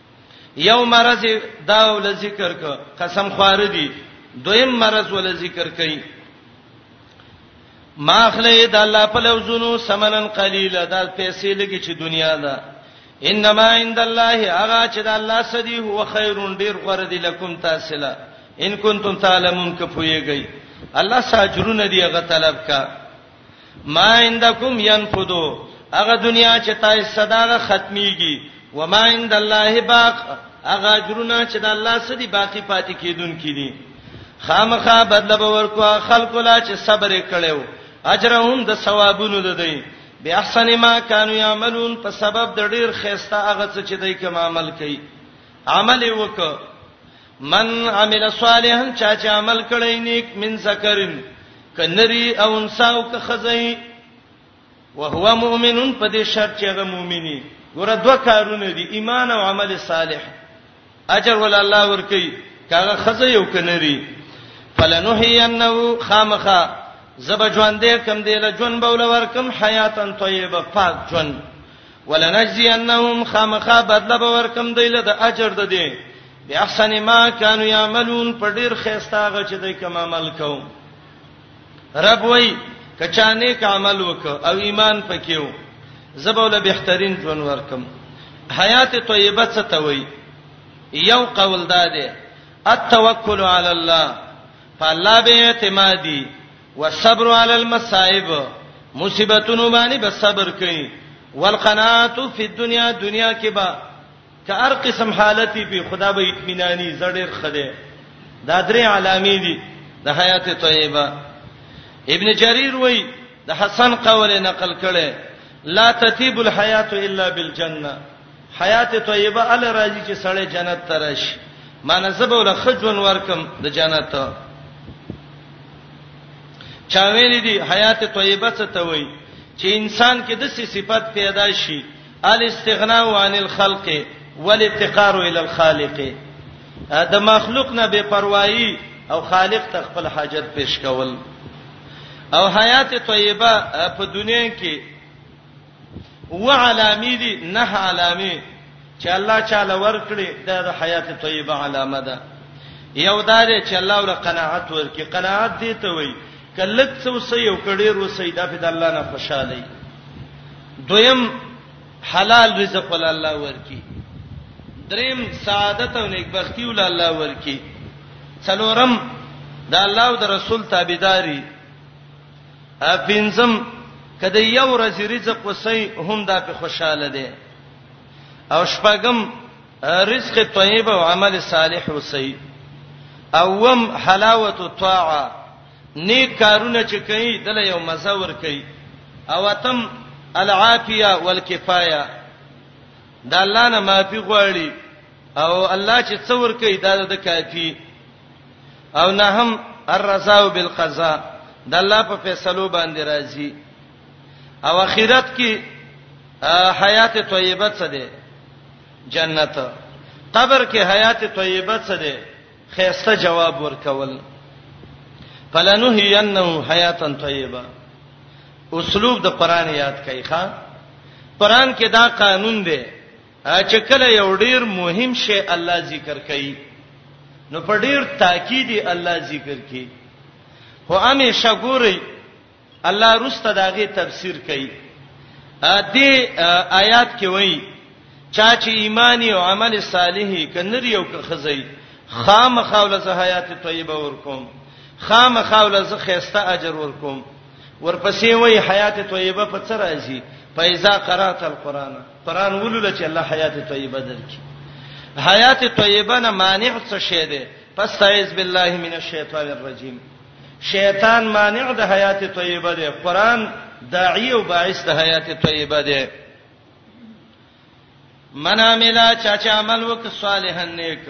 یو مرز دا ول ذکر ک قسم خوار دي دویم مرز ول ذکر کئ ما خلې د الله په لوزونو سمنن قلیلا دا پیسې لګي چې دنیا ده انما عند الله اغا چې د الله سدي هو خیرون ډیر غره دي لکم تاسلا ان کنتم تعلمون کفویږي الله ساجرون دی غ طلب کا ما عندکم ينفدو هغه دنیا چې تاسو صداغه ختميږي و ما عند الله باق هغه اجرونه چې د الله سدي باقی پاتې کیدون کړي خامخا بدل به ورکو خلق لا چې صبر کړو اجرهم د ثوابونو ده دی به احسن ما كانوا يعملون په سبب د ډیر خيسته هغه څه چې دوی کوم عمل کوي عمل وکړه من عمل صالحا چا چې عمل کړی نیک من ذکرن کنری او انسا او که خزای وهو مؤمن په دې شرط چې هغه مؤمنی ګوره دوه کارونه دي ایمان او عمل صالح اجر ول الله ورکي کاغه خزه یو کنری فلنحینه خامخه زب ژوند دې کم دې له ژوند بوله ورکم حیاتن طیبه پاک ژوند ولنجزینهم خامخا بدل به ورکم دی له د اجر د دی به احسن ما كانوا يعملون په ډیر خيستاغه چې دوی کوم عمل کوم رب وای کچا نیک عمل وک او ایمان پکيو زبول بهترین ژوند ورکم حیات طیبه څه ته وای یو قول داده التوکل علی الله فالله به اعتمادی والصبر علی المصائب مصیبتونو باندې به صبر کوي والقنات فی الدنیا دنیا کې به که هر قسم حالتي په خدا به اطمینانی زړیر خده دا درې علامې دي د حیات طیبه ابن جریر وای د حسن قول نقل کړي لا تتیب الحیات الا بالجنه حیات طیبه ال راځي چې سړی جنت ته راشي معنی زبو له خجون ورکم د جنت چا ویل دي حیات طیبه څه ته وایي چې انسان کې د څه صفت پیدا شي الاستغناء عن الخلق والاتقار الى الخالق د مخلوق نه بے پروايي او خالق ته خپل حاجت پیش کول او حیات طیبه په دنیا کې و علامی دی نه علامی چې الله چاله ورکړي دا د حیات طیبه علامه ده یو دا دی چې الله ول قناعت ورکړي قناعت دی ته وای کله څو سې یو کډیر وسې دا په الله نه خوشاله دویم حلال رزق ول الله ورکړي دریم سعادت او نیکبختی ول الله ورکړي څلورم دا الله او د رسول تابعداري پنځم کده یو ورځ رزق وسی هم دا په خوشاله دی او شپږم رزق طیب او عمل صالح وسی اوم حلاوت الطاعه نیک کارونه چې کوي دل یو مزه ور کوي او اتم العافیه والکفایه دا الله نه معافي غواړي او الله چې څور کوي دا د کافي او نه هم الرضا بالقضاء د الله په فیصلو باندې راضي او اخرت کې حیات طیبه څه ده جنت قبر کې حیات طیبه څه ده خیسته جواب ورکول فلنهینه حیاتا طیبه اسلوب د قران یاد کای ښا قران کې دا قانون دی چې کله یو ډیر مهم شی الله ذکر کوي نو په ډیر تاکید الله ذکر کوي هو امه شګوري الله رسته داغه تفسیر کوي ا دې آیات کې وایي چا چې ایمان او عمل صالح کنر یو خزای خام خاوله زه حیات طیبه ورکوم خام خاوله زه خيسته اجر ورکوم ورپسې وایي حیات طیبه په څه راځي فایزا قرات القرآن قران ولوله چې الله حیات طیبه درکې حیات طیبه نه مانع څه شی دی پس تعوذ بالله من الشیطان الرجیم شیطان مانع د حیات طیبه دی قران داعی او باعث د حیات طیبه دی من عمل چا چا عمل وک صالحا نیک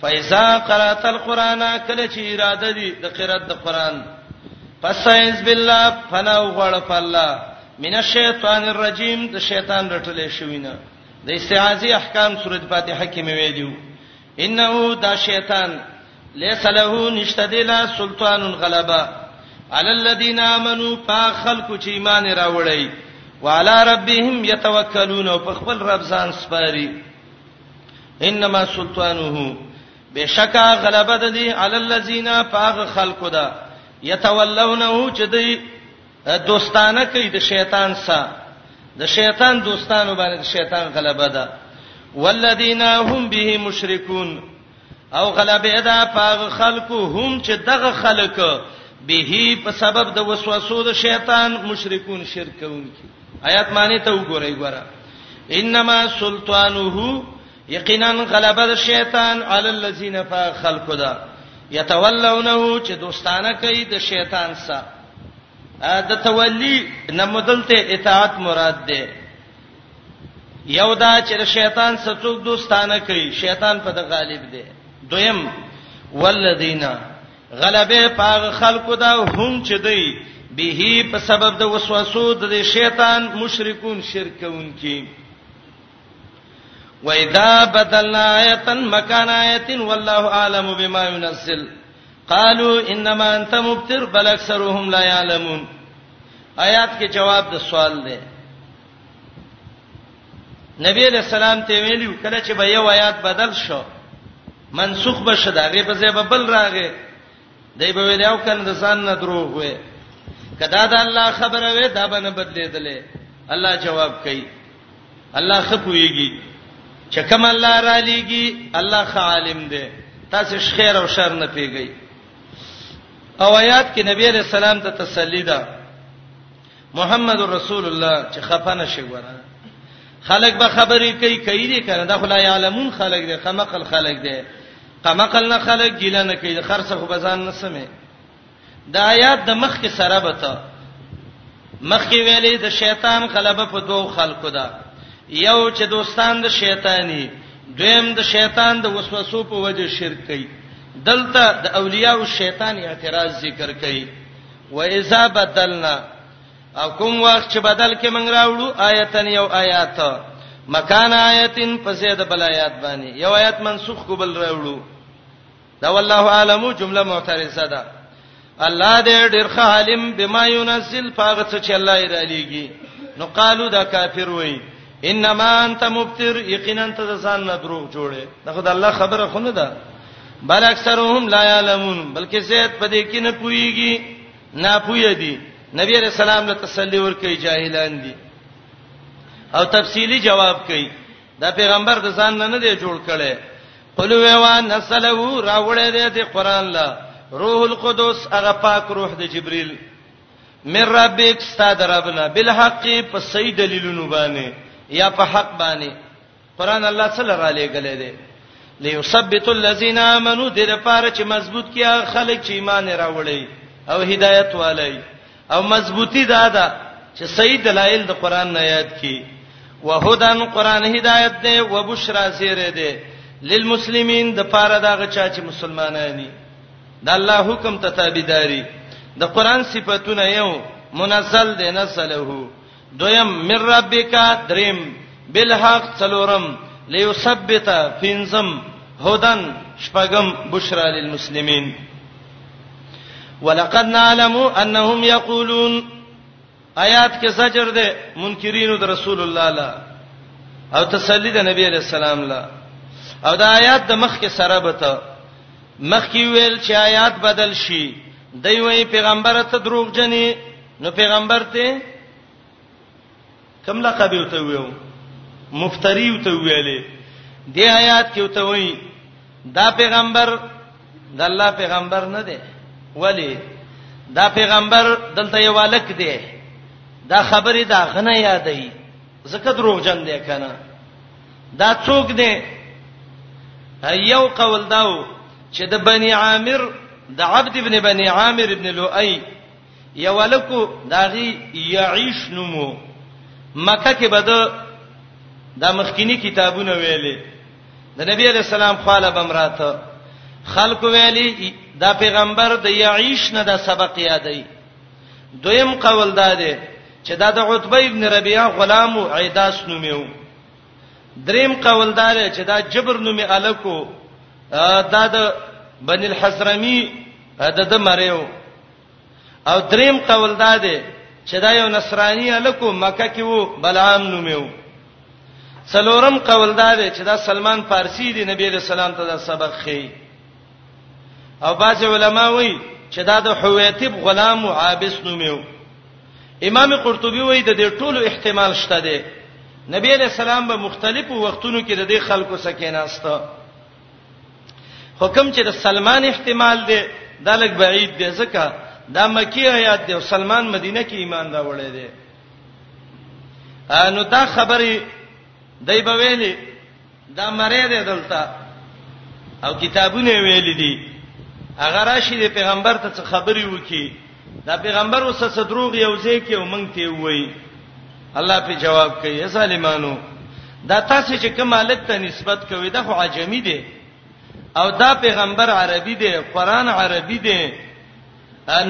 فاذا قرات القران کله چې اراده دي د قرات د قران فاستعذ بالله فنا وغړ په الله من الشیطان الرجیم د شیطان رټلې شوینه د استعاذی احکام سورۃ فاتحه کې مې ویلو انه دا شیطان ليس له نشتدلا سلطان غلبا على الذين امنوا فخلق چې ایمان راوړی وعلى ربهم يتوکلون او په خپل رب ځان سپاري انما سلطانه بشکا غلبه د دې علی الذین فاغ خلقو دا یتولونه چې دی دوستانه کوي د شیطان سره د شیطان دوستانو باندې د شیطان غلبه ده والذین هم به مشرکون او غلبه ده فاغ خلقو هم چې دغه خلق به په سبب د وسوسو د شیطان مشرکون شرک کوونکي آیات معنی ته وګورئ ګوره انما سلطانه یقینا غلبه د شیطان علی الذین فخلق دا یتولونه چې دوستانه کوي د شیطان سره د تولی نمدلته اطاعت مراد ده یو دا چې شیطان څوک دوستانه کوي شیطان په د غالب ده دویم والذین غلبه پاغه خلکو دا هم چې دی به په سبب د وسوسو د شیطان مشرکون شرک کوونکی واذا بدلنا آیه مکان آیه والله عالم بما ينزل قالوا انما انت مبتر بل اکثرهم لا يعلمون آیات کې جواب د سوال دی نبی علیہ السلام ته ویلو کله چې به یو آیات بدل شو منسوخ بشه دا غي په ځای به بل راغې دای به ویل او کنه د ځان نه دروغ وې کدا دا الله خبره وې دا به نه بدلېدلې الله جواب کوي الله خپويږي چې کوم الله را لېږي الله خ عالم دی تاسو خیر او شر نه پیږئ او آیات کې نبی علیہ السلام ته تسلی ده محمد رسول الله چې خفنه شي ګوره خلک به خبرې کوي کوي دي کنه دا خلا یعلمون خلک دي خمقل خلک دي قمقل نه خلک ګیله نه کوي خرڅه خو بزان نه سمې دا آیات د مخ کې سره بته مخ کې ویلې د شیطان غلبه په دوو خلکو ده یو چې دوستان د شیطانی دویم د شیطان د وسوسو په وجه شرک کوي دلته د اولیاء او شیطان اعتراض ذکر کوي و اذا بدلنا او کوم وخت چې بدل کې موږ راوړو آیتن یو آیات مکان آیتن پسې د بل آیات باندې یو آیات منسوخ کو بل راوړو دا والله عالمو جمله معترضه ده الله دې ډېر خالم بما ينزل پاغه څه چې الله یې را لېږي نو قالو دا کافر وای انما انت مبتر یقینا ته ځان نه دروغ جوړه دا خدای الله خبره خونه ده بل اکثرهم لا يعلمون بلکې زید په دې کې نه پويږي نه پوي دي نبی رسول الله تسلی ور کوي جاهلان دي او تفصیلی جواب کوي دا پیغمبر د ځان نه نه دی جوړ کړي قل ویوا نسلو راوړې دې ته قران لا روح القدس هغه پاک روح د جبريل من ربک استاد ربنا بالحق په صحیح دلیلونو باندې یا په حق باندې قران الله صلی الله علیه غلې دی ليثبت الذين امنوا د لپاره چې مضبوط کیا خلک چې ایمان راوړي او هدایت والي او مضبوطی دا ده چې صحیح دلایل د قران نه یاد کی وهدن قران هدایت دی او بشرا زیره دی للمسلمین د پاره دغه چا چې مسلمانان دي د الله حکم ته تابعداري د قران صفاتونه یو منزل دی نزله دویم من ربک دریم بالحق څلورم ليثبت فنزم هدن شپغم بشرا للمسلمین ولقد نعلم انهم یقولون آیات کې زجر ده منکرینو د رسول الله لا او تسلی د نبی علی السلام لا او دا آیات د مخ کې سره بته مخ کې ویل چې آیات بدل شي دوی وی پیغمبر ته دروغ جنې نو پیغمبر ته کوم لقب یو ته ویو مفتری یو ته ویلې د آیات کې ته وایي دا پیغمبر د الله پیغمبر نه دی ولی دا پیغمبر دلته یو الک دی دا خبره دا غنه یادای زکه دروغجن دی کنه دا څوک دی یو قول داو چې د بنی عامر د عبد ابن بنی عامر ابن لؤي یو لکو داغي یعیش نومو مکه کې بد د مخکینی کتابونه ویلې د نبی علی السلام خاله بمراته خلق ویلي دا پیغمبر د یعیش نه د سبق یادای دویم قول دا دی چې دا د عتبه ابن ربیعه غلام او عیداس نومیو دریم قول دا دی چې دا جبر نومي الکو دا د بن الحزرمی د د مریو او دریم قول دا دی چې دا یو نصرانی الکو مکه کې وو بلعام نومیو څلورم قول دا دی چې دا سلمان فارسی دی نبی له سلام ته دا سبق خي او باج علماء وی چې دا د حویتب غلام او عابس نومیو امام قرطبي وی د دې ټولو احتمال شته دی نبی له سلام به مختلفو وختونو کې د دې خلکو سکیناسته حکم چې د سلمان احتمال دی دا لګ بعید دی ځکه دا مکی آیات دی او سلمان مدینه کې ایمان راوړی دی نو دا خبرې دای په ویلې دا مری دی دلته او کتابونه ویلې دي اگر راشي د پیغمبر ته خبري وکي دا پیغمبر اوس څه دروغ یو ځای کې ومنګ ته وای الله په جواب کوي یا سالمانو دا تاسو چې کوم مالک ته نسبت کوي دا خو عجمی دی او دا پیغمبر عربي دی قران عربي دی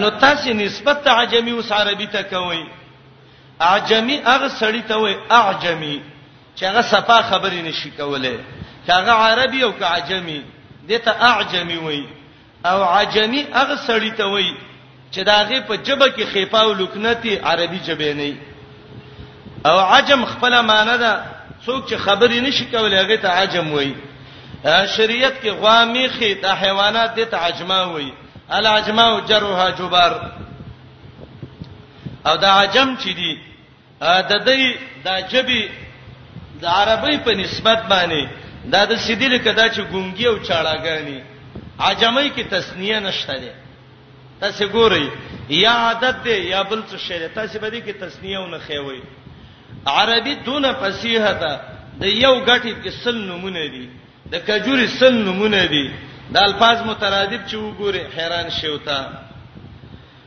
نو تاسو نسبت ته عجمی اوس عربي ته کوي عجمی هغه سړی ته وای عجمی چې هغه صفه خبرې نشي کوله چې هغه عربي او که عجمی دته اعجمی وای او عجمی هغه سړی ته وای چې دا غي په جبه کې خېپاو لکنتی عربي جبه نه او عجم خپل معنی ده څوک چې خبرې نشي کولای هغه ته عجم وای شریعت کې غوامیخي د حیوانات د تعجما وای العجما جرها جبار او دا عجم چې دي د دې د جبي د عربی په نسبت باندې دا د سیدی لکه دا چې ګونګي او چاړاګانی عجمای کې تسنیه نشته ده تاسو ګورئ یا عادت دی یا بل څه شی دی تاسو به دې کې تسنیه ونه خوي عربي دونه فصیحه ده د یو غټي کې سل نمونه دي د کجوري سل نمونه دي د الفاظ مترادف چې وګوره حیران شي وتا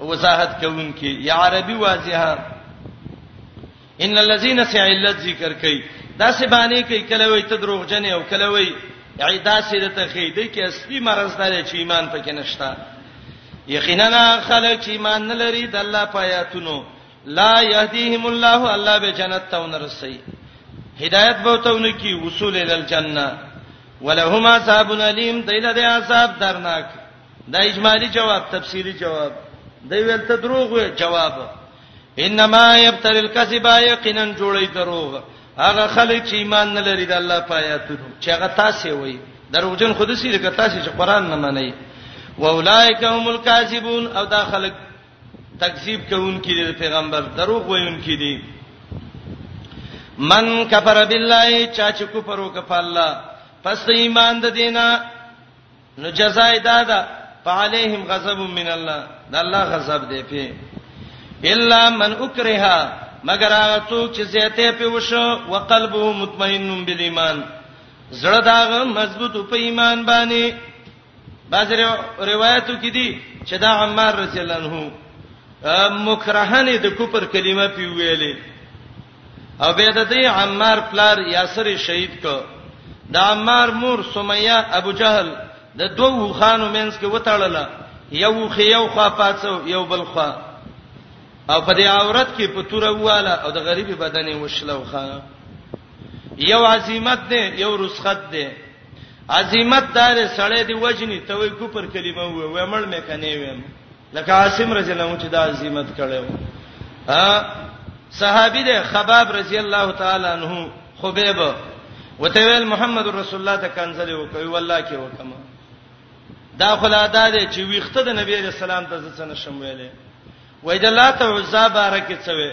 وضاحت کوونکی یا عربي واضحه ان الذين سعلت ذکر کوي دا څه باندې کوي کله وي ته دروغجن او کله وي عیدا سره ته خې دې کې اصلي مرز دار چې ایمان پکې نشتا یقینا خلک چې ایمان نه لري د الله پایاتونو لا يهديهم الله الله به جنت ته ونرسي هدایت به ته ونکي وصول ال الجنه ولهم عذاب الیم دایله د عذاب درناک دا اجمالی جواب تفصیلی جواب دی ویل ته دروغ وی جواب انما یبتل الکذب یقینا جوړی دروغ هغه خلک چې ایمان نه لري د الله په آیاتونو چې هغه تاسو وي دروغجن خود سي لکه تاسو چې قران نه منئ واولائک هم الکاذبون او دا خلک تکذیب کوونکي دي پیغمبر دروغ وایونکي دي من کفر بالله چا چې کفر وکړ په الله پس ایمان د دینه نو جزاء دادا فعليهم غضب من الله د الله غضب دی په الا من اکره مگر هغه څوک چې زیاته په وشو وقلبه مطمئن بالایمان زړه داغه مضبوط په ایمان باندې بعض روایتو کې دي چې دا عمار رضی الله عنه مکرهنه د کوپر کلمه پی ویلې او به د دې عمار پلار یاسر شهید ک د عمار مور سمیه ابو جهل د دوو خانو مینس کې وتاړله یو خې یو خوا پاتو یو بل خوا او په دې عورت کې په توره واله او د غریب بدن وشلو خا یو عظمت دی یو رسخت دی عظمت دار سړی دی وجنی ته وې کو پر کلمه وې ومړ مې کني وې لکه عاصم رضی الله عنه چې دا عظمت کړو ها صحابي ده خباب رضی الله تعالی عنہ خبيب وته ویل محمد رسول الله ته کنځلې وکوي والله کې وکما دا خلا دا دي چې ویخته د نبی رسول الله ته ځنه شم ویلې وای د لات عزا بارکه څوي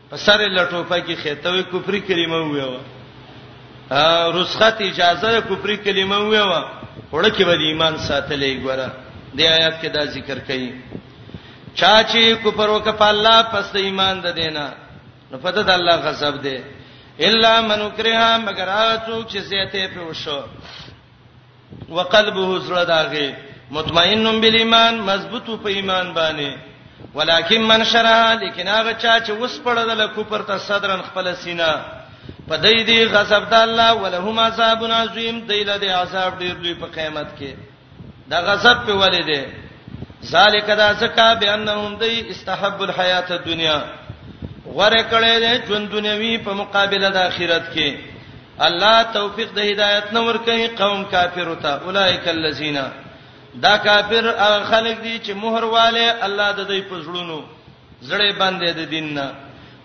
په سره لټوپه کې خېتوي کفر کلمه ویو رسخت اجازه کفر کلمه ویو وړه کې به ایمان ساتلې ګوره د آیات کې دا ذکر کړي چا چې کفر وکړ په الله پس د ایمان د دینا نو پته د الله غضب دی الا من کرها مگر هغه څوک چې زیاته په وشو وقلبه زړه داغه مطمئن بالایمان مضبوط په ایمان باندې ولکن من شرها لیکن هغه چا چې وس پړل له کوپر ته صدرن خپل سینا په دې دی غضب د الله ولهم عذاب عظیم دیله دی عذاب ډیر لوی په قیامت کې دا غضب په ولې دی ذالک دا زکا بانهم دی استحب الحیات الدنیا غره کړي دي ژوند دنیوي په مقابله د آخرت کې الله توفیق د هدایت نور کوي قوم کافر او ته اولایک الذین دا کافر هغه خلک دي چې مہر والے الله د دوی پزړونو زړې باندې د دین نه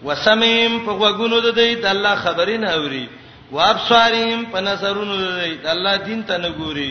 وسمیم په وګونو د دوی د الله خبرې نه اوري وابصاریم په نظرونو د دوی د الله دین ته نه ګوري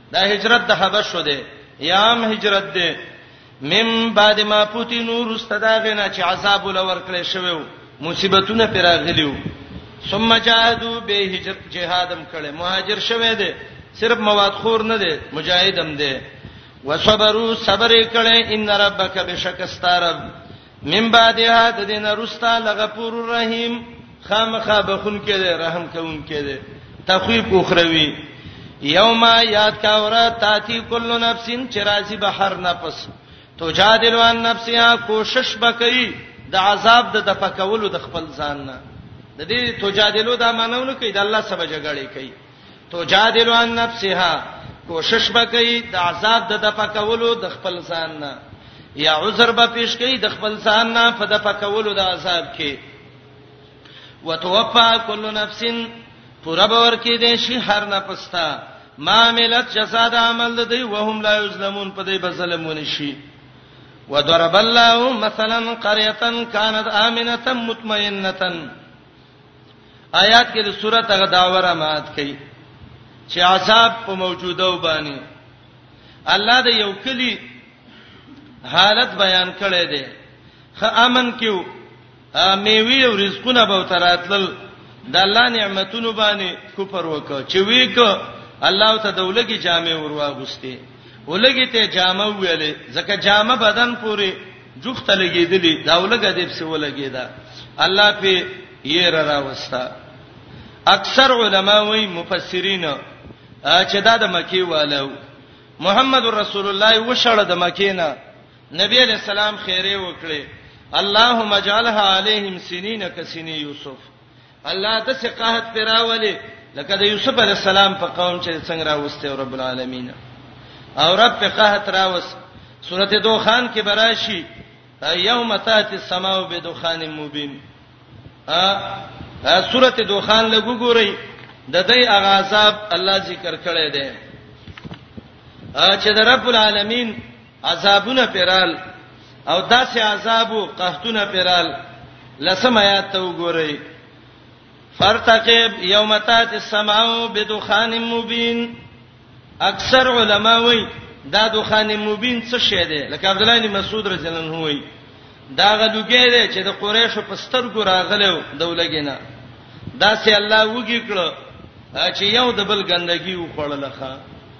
دا هجرت د حبشو دی یام هجرت دی مم بعد ما پوتی نور استداغنا چې عذاب لور کړې شوو مصیبتونه پر راغلیو ثم جاهدوا به هجرت جهادم کړي مهاجر شوه دي صرف مواد خور نه دي مجاهدم دي وصبروا صبر کړي ان ربک بشکستارب من بعدها د دین رستا لغفور الرحیم خامخا بخون کې ده رحم کوون کې ده تخویب اخروی یوم یاد کا ورا تاتی کل نفس چرازی بحر نفس تو جادل عن نفسها کوشش بکئی د عذاب د دفقولو د خپل ځان نه د دې تو جادلو دا مانونه کوي د الله سبا جګړه کوي تجادل عن نفسها کوشش وکړي د عذاب د دپکولو د خپل ځان نه یا عذر به پیش کړي د خپل ځان نه په دپکولو د عذاب کې وتوفى كل نفس پورا باور کې دې شي هر نفس ته ما عملت جزاء د عمل د دی وهم لا یظلمون په دې بظلمون شي وضرب الله مثلا قريه كانت امنه مطمئنه آیات کې د صورت هغه داوره مات کړي چې عذاب په موجوده وبانی الله د یو کلی حالت بیان کړی دی خ امن کیو میوي او رزقونه به تراتل د الله نعمتونو باندې کفر وکړه چې ویک الله ته دولګي جامې ورواغسته ولګي ته جامه ویلې ځکه جامه بدن پوري جوخته لګیدلی دا ولګه دې په ولګیدا الله په یې را راوستا اکثر علما وی مفسرین چې دا د مکی والو محمد رسول الله وشړه د مکینه نبی علیہ السلام خیره وکړي اللهم اجعلها عليهم سنين كسني يوسف الله د څه قحط پیراولې لکه د یوسف علی السلام په قوم چې څنګه راوسته رب العالمین او رب په قحط راوس سورته دوخان کې براشي یوم تات السماء بدخان مبین ا سورته دوخان لګو ګورئ د دې اغاظاب الله ذکر کړی دی چې د رب العالمین عذابونه پیرال او داسې عذاب او قحطونه پیرال لسم آیات ته وګورئ فرتقب یوم تات السماء بدخان مبین اکثر علما وایي دا دخان مبین څه شی دی لکه عبد الله بن مسعود رضی الله عنه وایي دا غلوګی دی چې د قریشو په سترګو راغلو دولګینا دا سه الله وګی کړو چې یو د بل ګندګي وخړلخه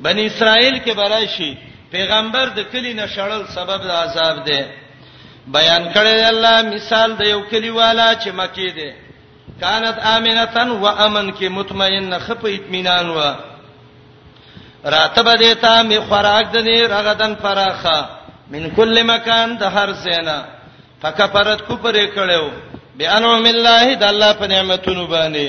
بنی اسرائیل کې براشي پیغمبر د کلی نه شړل سبب د عذاب دی بیان کړی الله مثال د یو کلی والا چې مکی دی کانت امنتن و امن کې مطمئن خپ اطمینان و راتب دیتا می خوراک د نه رغدن فراخه من کل مکان د هر زینا فکفرت کو پرې کړو بیا انو ملله د الله په نعمتونو باندې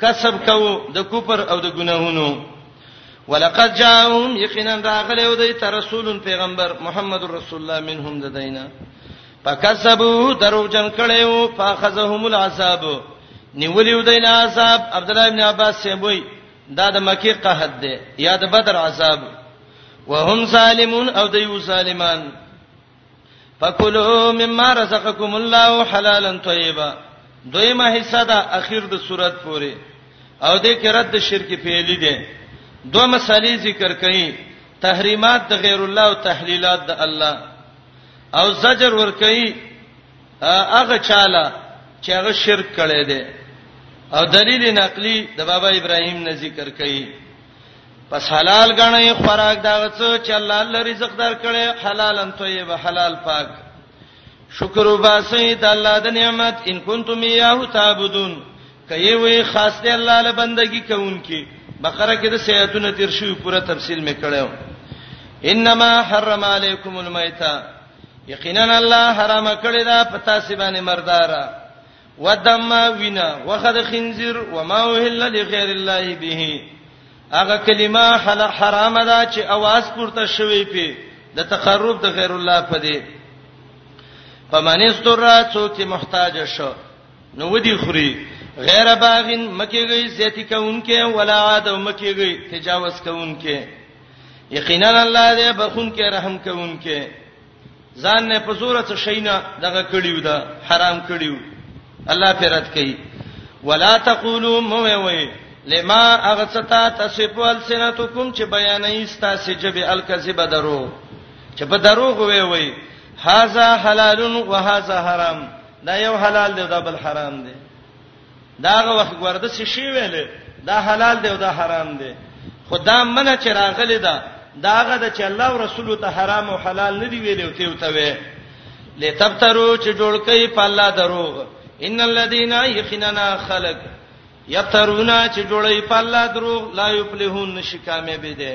کسب کوو د کفر او د ګناهونو ولقد جاءهم یقینا راغلی او دی تر رسول پیغمبر محمد رسول الله منهم د دینه فکسبو درو جن کړو فاخذهم العذاب نیولیو دین عذاب عبد الله ابن عباس سیبوی دا د مکی قحط دی یا د بدر عذاب وهم ظالمون او دیو ظالمان فکلوا مما رزقکم الله حلالا طیبا دویمه حصہ دا اخیر د صورت پورې او د کې رد شرک پیلي دي دوه مسالې ذکر کړي تحریمات د غیر الله او تحلیلات د الله او زجر ور کوي هغه چاله چې هغه شرک کړي دي او دلیل نقلی د بابا ابراهیم نه ذکر کړي پس حلال غنی خوراک دا غڅ چې الله الله رزق درکړي حلالن طیب حلال پاک شکر وباسئ د الله د نعمت ان کنتم یاه تعبدون کای وی خاص دی الله له بندگی کوونکی بقره کې د سیاتونه تیر شوی پوره تفصیل مې کړو انما حرم علیکم المیتہ یقینا الله حرام کړی دا پتا سی باندې مردارا ودم وینا وخد خنزیر وما وهل لغیر الله به هغه کلمه حل حرام ده چې आवाज پورته شوی پی د تقرب د غیر الله په دی فمن استر څوک محتاج شو نو ودی خوري غیر باغین مکیږي زیاتی کونکې ولا عاد مکیږي تجاوز کونکې یقینا الله دې بخون کې رحم کونکې ځان نه په زور څه شینه دغه کړیو دا حرام کړیو الله پیرت کوي ولا تقولوا مو وي لما اغستا تصفو السنتکم چې بیانې استاسې جبه الکذب درو چې په دروغ وي وي هاذا حلال و هاذا حرام دا یو حلال دی دا بل حرام دی داغه وخت ورده څه شی ویل دا حلال دی او دا حرام دی خدا منه چې راغلی دا داغه د چې الله او رسول ته حرام او حلال نه دی ویل او ته وته وی لتبترو چې جوړ کړي په الله دروغ ان الذين يخننا خلق یفترونا چې جوړي په الله دروغ لا یفلحون نشي کامیابې دي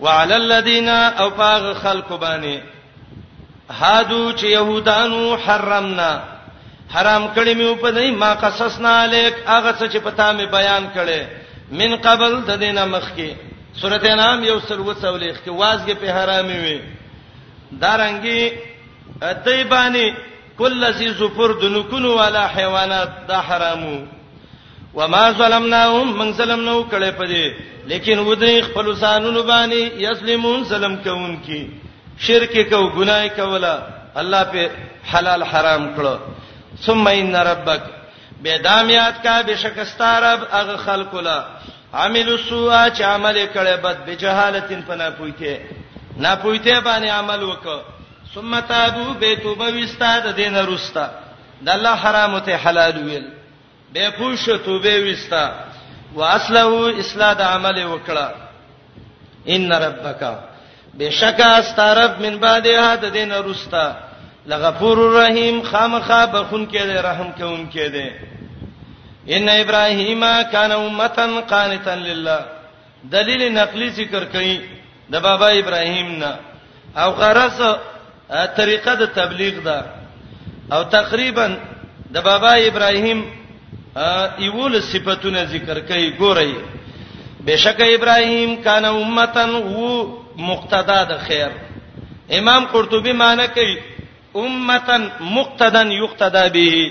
وعلى الذين او پاغ خلق باندې هادو چې يهودانو حرمنا حرام کړی مې په دې ما قصصنا عليك هغه څه چې پتا مې بیان کړي من قبل د دینه مخکي سورته نام یو سل وڅولې کې وازګه په حرامي وي دارنګي دیبانی کل ذی ظفر د نکونو والا حیوانات دا حرامو وما ظلمناهم من ظلم نو کړه پدې لیکن ودې خپل ځانونو باندې یسلمون ظلم کوونکی شرک کو ګناي کولا الله په حلال حرام کړو ثم ان ربک بيدامیات کا بشکستارب اغه خلق لا عمل السوء چې عمل کړي بد بجهالتن پنا پويته نا پويته باندې عمل وکړه ثم تابو بیتوبه وستا د دین رستا د الله حرام ته حلال ویل بیا پوه شو توبه وستا واسلو اصلاح د عمل وکړه ان ربک بشکا استرب من بعد هدا دین رستا لغفور الرحیم خامخا بخون کې دی رحم کوم کې دی ان ابراهیم کان امتا قانتا لله دلیل نقلی ذکر کړي د بابا ابراهیم نه او غرض طریقه د تبلیغ ده او تقریبا د بابا ابراهیم ایول صفاتونه ذکر کړي ګورئ بشک ابراهیم کان امتن و مقتدا د خیر امام قرطبي معنی کوي امتن مقتدن یقتدا به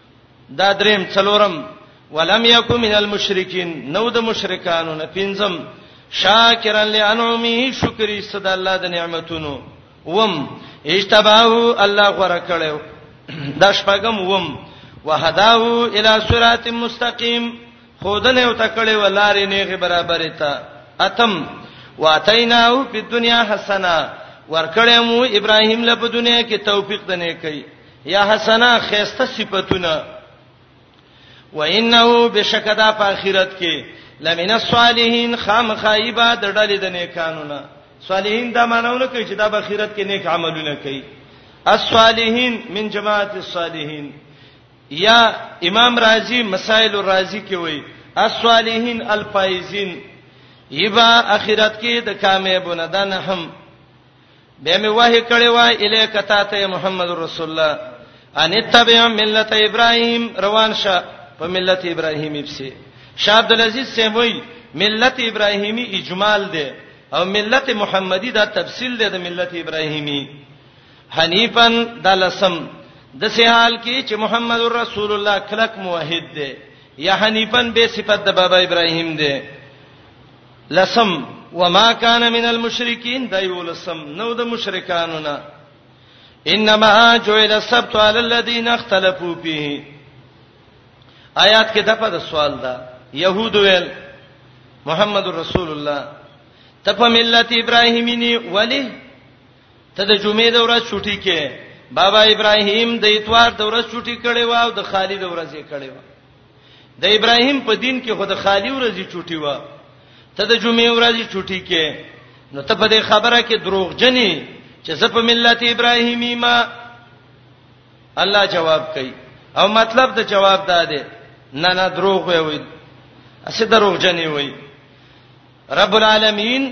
دا دریم څلورم ولم یکو من المشرکین نو د مشرکانو نه پینځم شاکرا لانعمه شکری صد الله د نعمتونو وم اجتباه الله غره کړو د شپغم وم وهداه الی صراط مستقیم خودنه او تکړه ولارې نیغه برابرې تا اتم واتیناه په دنیا حسنه ورکړې مو ابراهیم له په دنیا کې توفیق دنه کوي یا حسنا خیسته صفاتونه و انه بشکدا په اخرت کې لمن الصالحین خامخایبا د ډلې د نیکانو نه صالحین دا مانونه کوي چې دا په اخرت کې نیک عملونه کوي الصالحین من جماعت الصالحین یا امام رازی مسائل الرازی کې وایي الصالحین الفائزین یبا اخرت کې د کامیابونه ده نه هم به می وحی کړي وای الیک تا ته محمد رسول الله ان تبع ملت ابراهیم روان شه په ملت ابراهیمی پسې شاه عبد العزيز سیموي ملت ابراهیمی اجمال دی او ملت محمدی دا تفصیل دی د ملت ابراهیمی حنیفن دلسم د سهال کې چې محمد رسول الله کلک موحد دی یا حنیفن به صفت د بابا ابراهیم دی لسم وما كان من المشركين دا یو لسم نو د مشرکانو نه انما جعل السبت على الذين اختلفوا فيه آیات کې دغه د سوال ده يهود ویل محمد رسول الله ته په ملت ابراهیمی نی ولی ته د جمعې د ورځ چټي کې بابا ابراهیم د اتوار د ورځ چټي کړي و او د خالد ورځ یې کړي و د ابراهیم په دین کې خود خالی ورځي چټي و ته د جمعې ورځي چټي کې نو ته په دې خبره کې دروغ جنې چې زه په ملت ابراهیمی ما الله جواب کوي او مطلب د جواب دا دی نه نه دروغ وي وي اسه دروغ جنې وي رب العالمین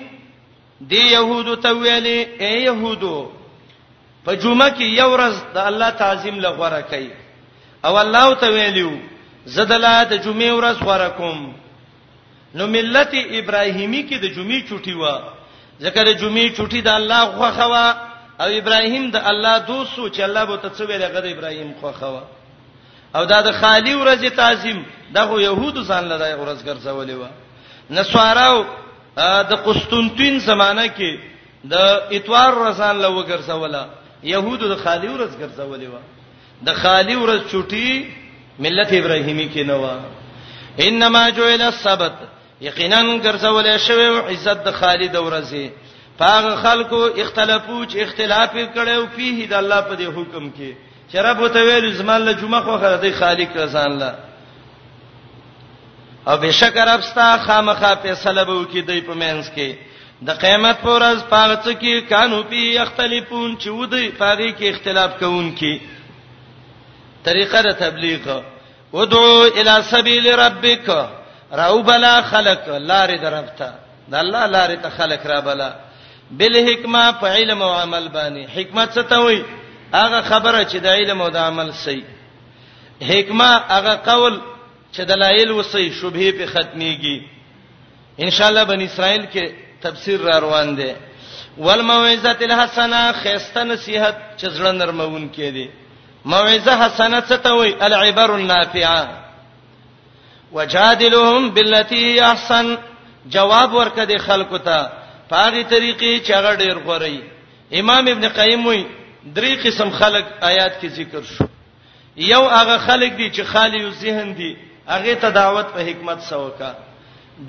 دی يهودو ته ویلي اے يهودو په جمعه کې یو ورځ د الله تعظیم لغوره کوي او الله ته ویلو زدلا د جمعې ورځ غوړه کوم نو ملت ابراهیمی کې د جمعې چټي و ځکه د جمعې چټي د الله خوخه و او ابراهیم د الله دوست چې الله بو ته څه ویل غد ابراهیم خوخه و او دا د خالی ورځې تعظیم دغه يهودو ځان له دغه ورځ ګرځولې و نسواراو د قسطنطین زمانہ کې د اتوار ورځان له وګرځوله يهودو د خالی ورځ ګرځولې و د خالی ورځ چټي ملت ابراهیمی کې نه و انما جوئل السبت یقینا ګرځولې شوی عزت د خالی د ورځې پاغه خلکو اختلافو چې اختلاف کړو فيه د الله په دې حکم کې چې رب وته ویل زمان له جمعه خو خره دی خالق رسان له او بشکر ابستا خامخه فیصله به وکي دی په مینس کې د قیامت پر ورځ پاغه څه کې کانو پی اختلافون چې ودی پاغه کې اختلاف کوونکي طریقه د تبلیغ ودعو الى سبيل ربك راو بلا خلق لارې دربته د الله لارې ته خلق را بلا بل حکمه په علم او عمل باندې حکمت څه ته وایي هغه خبره چې د علم او د عمل سي حکمه هغه قول چې دلایل وسي شبهه په ختميږي ان شاء الله بن اسرائیل کې تفسیر را روان دي والموعظه الحسنه خيسته نصيحت چې زړه نرمون کې دي موعظه حسنه څه ته وایي العبر النافعه وجادلهم بالتي احسن جواب ورکړه د خلکو ته پاغي طریقې چې هغه ډیر غوري امام ابن قیم وی درې قسم خلک آیات کې ذکر شو یو هغه خلک دي چې خالی او ذهن دي هغه ته دعوت په حکمت سوکا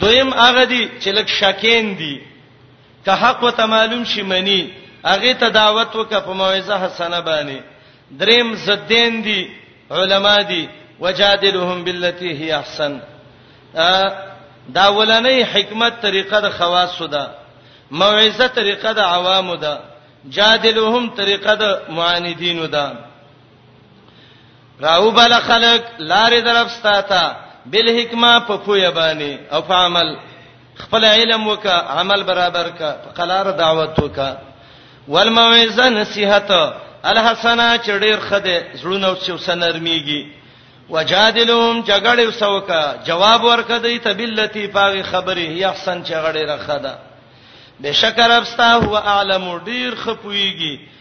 دویم هغه دي چې لک شکین دي که حق وته معلوم شي منی هغه ته دعوت وکه په موعظه حسنه باندې دریم زدین دي علما دي وجادلهم بالتي هي احسن دا ولنې حکمت طریقه د خواصو ده موعظه طریقه د عوامو ده جادلهم طریقه د معاندینو ده راو بل خلق لارې درف ستاته بل حکمه په پوهه باندې او په عمل خپل علم وکا عمل برابر کا په قلار دعوت وکا والموعظه نصيحت الحسنه چې ډېر خده زړونه او څو نرميږي وجادلهم جګړه وسوکا جواب ورکړه دی تبلتی پاغي خبره هي احسن چې غړې رخدا بشکر ابستا هو اعلم ډیر خپويږي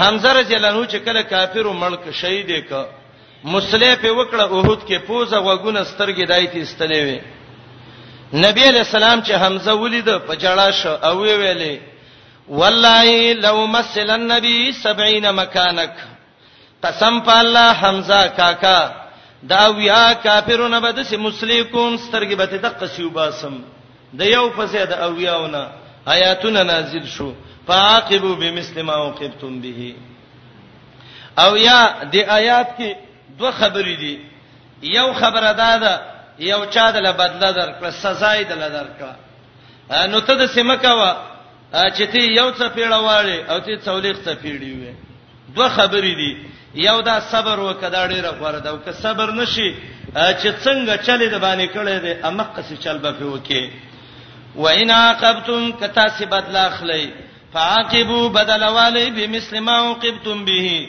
حمزه رضی الله عنه چې کله کافر ملک شهید ک مصلی په وکړه اوهد کې پوزه وګونه سترګې دایته استلې وي نبی علیہ السلام چې حمزه ولید په جړا شو او وی ویلې والله لو مثل النبي 70 مکانک قسم په الله حمزه کاکا دا ویا کافرونه به د مسلې کوم سترګې به ته د قصیوباسم د یو پسې د اویاونه آیاتونه نازل شو فاعقبوا بمثل ما عوقبتم به او یا د آیات کې دوه خبرې دي یو خبره دا ده یو چا د بدله درکړه سزا یې دل درکړه نو ته د سیمه کاوه چې ته یو څه پیړه واړې او ته څولېخ څه پیړې وې دوه خبرې دي یو دا صبر وکړه ډیره غوړه دا که صبر نشي چې څنګه چلې د باندې کړې دې امقه سي چل به وکي وینا قبتم کتا سی بدل اخلی فعاقبوا بدل والی بمثل ما عوقبتم به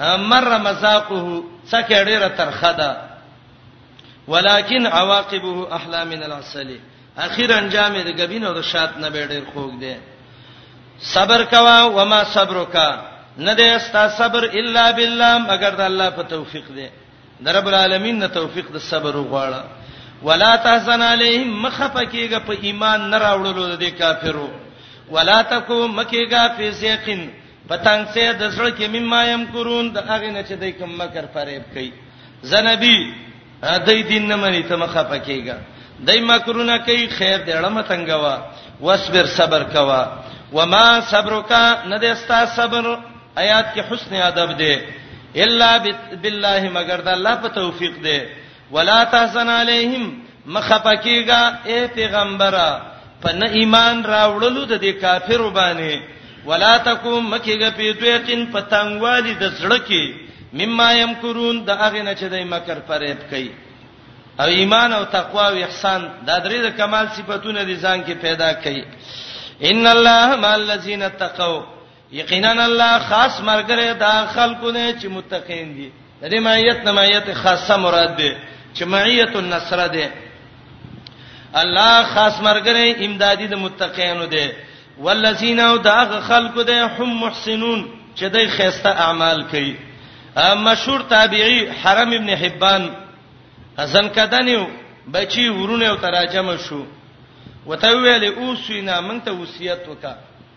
مر مذاقه څکه ډیره ترخه ده ولكن عواقبه احلى من العسل اخیر انجام دې غبینو د شات نه به ډیر خوګ دی صبر کوا وما صبرک نه دې استا صبر الا بالله مگر د الله په توفیق دی د رب العالمین نه توفیق د صبر وغواړه ولا تحزن علیهم مخفقیګه په ایمان نه راوړلو د کافرو ولا تکو مکیګه فی سیقین په تنګ سه د زړه کې مما يم کرون د هغه نه چې دای کوم مکر فریب کوي زنبي دای دین نه مني ته مخه پکېګا دای مکرونه کوي خیر دې اړه متنګوا واسبر صبر کوا وما صبرک نه دستا صبر آیات کې حسن ادب دی الا بالله مگر د الله په توفیق دی ولا تحزن علیهم مخفقیګه اے پیغمبره په نه ایمان راوړلو د دې کافر باندې ولا تکوم مکیګه په دویقین پتنګوالی د زړه کې مما یم کرون د هغه نه چې د مکر فریب کوي او ایمان او تقوا او احسان دا درې د کمال صفاتونه دي ځان کې پیدا کوي ان الله مع الذین اتقوا یقینا الله خاص مرګره دا خلکو نه چې متقین دي د دې معیت نه معیت خاصه مراد ده چې معیت النصر ده الله خاص مرګره امدادي د متقینو ده والذین او دا خلکو ده هم محسنون چې دای خيسته اعمال کوي مشهور تابعی حرم ابن حبان حسن کدنیو بچی ورونه او تراجم شو وته ویلې اوسینا مونږ ته وصیت وکا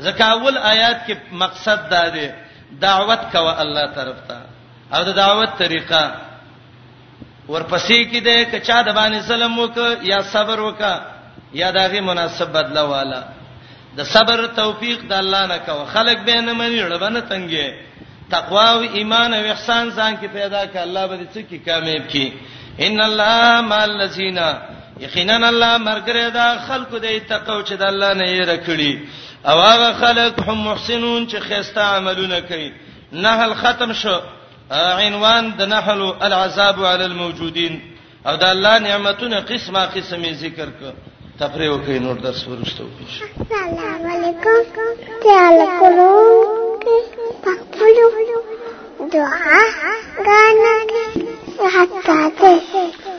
ځکه اول آیات کې مقصد دا دی دعوت کوه الله طرف ته او د دعوت طریقه ورپسې کې ده کچا د باندې سلام وک یا صبر وک یا دغه مناسب بدله والا د صبر توفیق د الله نه کوه خلق به نه مني لړبنه تنګي تقوا او ایمان او احسان ځان کې پیدا کړه الله به دې څه کې کامیاب کی ان الله مع الذین یقینا الله مرګره دا خلق دې تقو چې د الله نه یې رکړي او هغه خلق هم محسنون چې خسته عملونه کوي نحل ختم شو عنوان د نحل العذاب علی الموجودین او د الله نعمتونه قسمه قسمه ذکر کړ تفریح وکړئ نور درس ورسته وکړئ السلام علیکم تعال کولو پخپلو دعا غانا حتا ته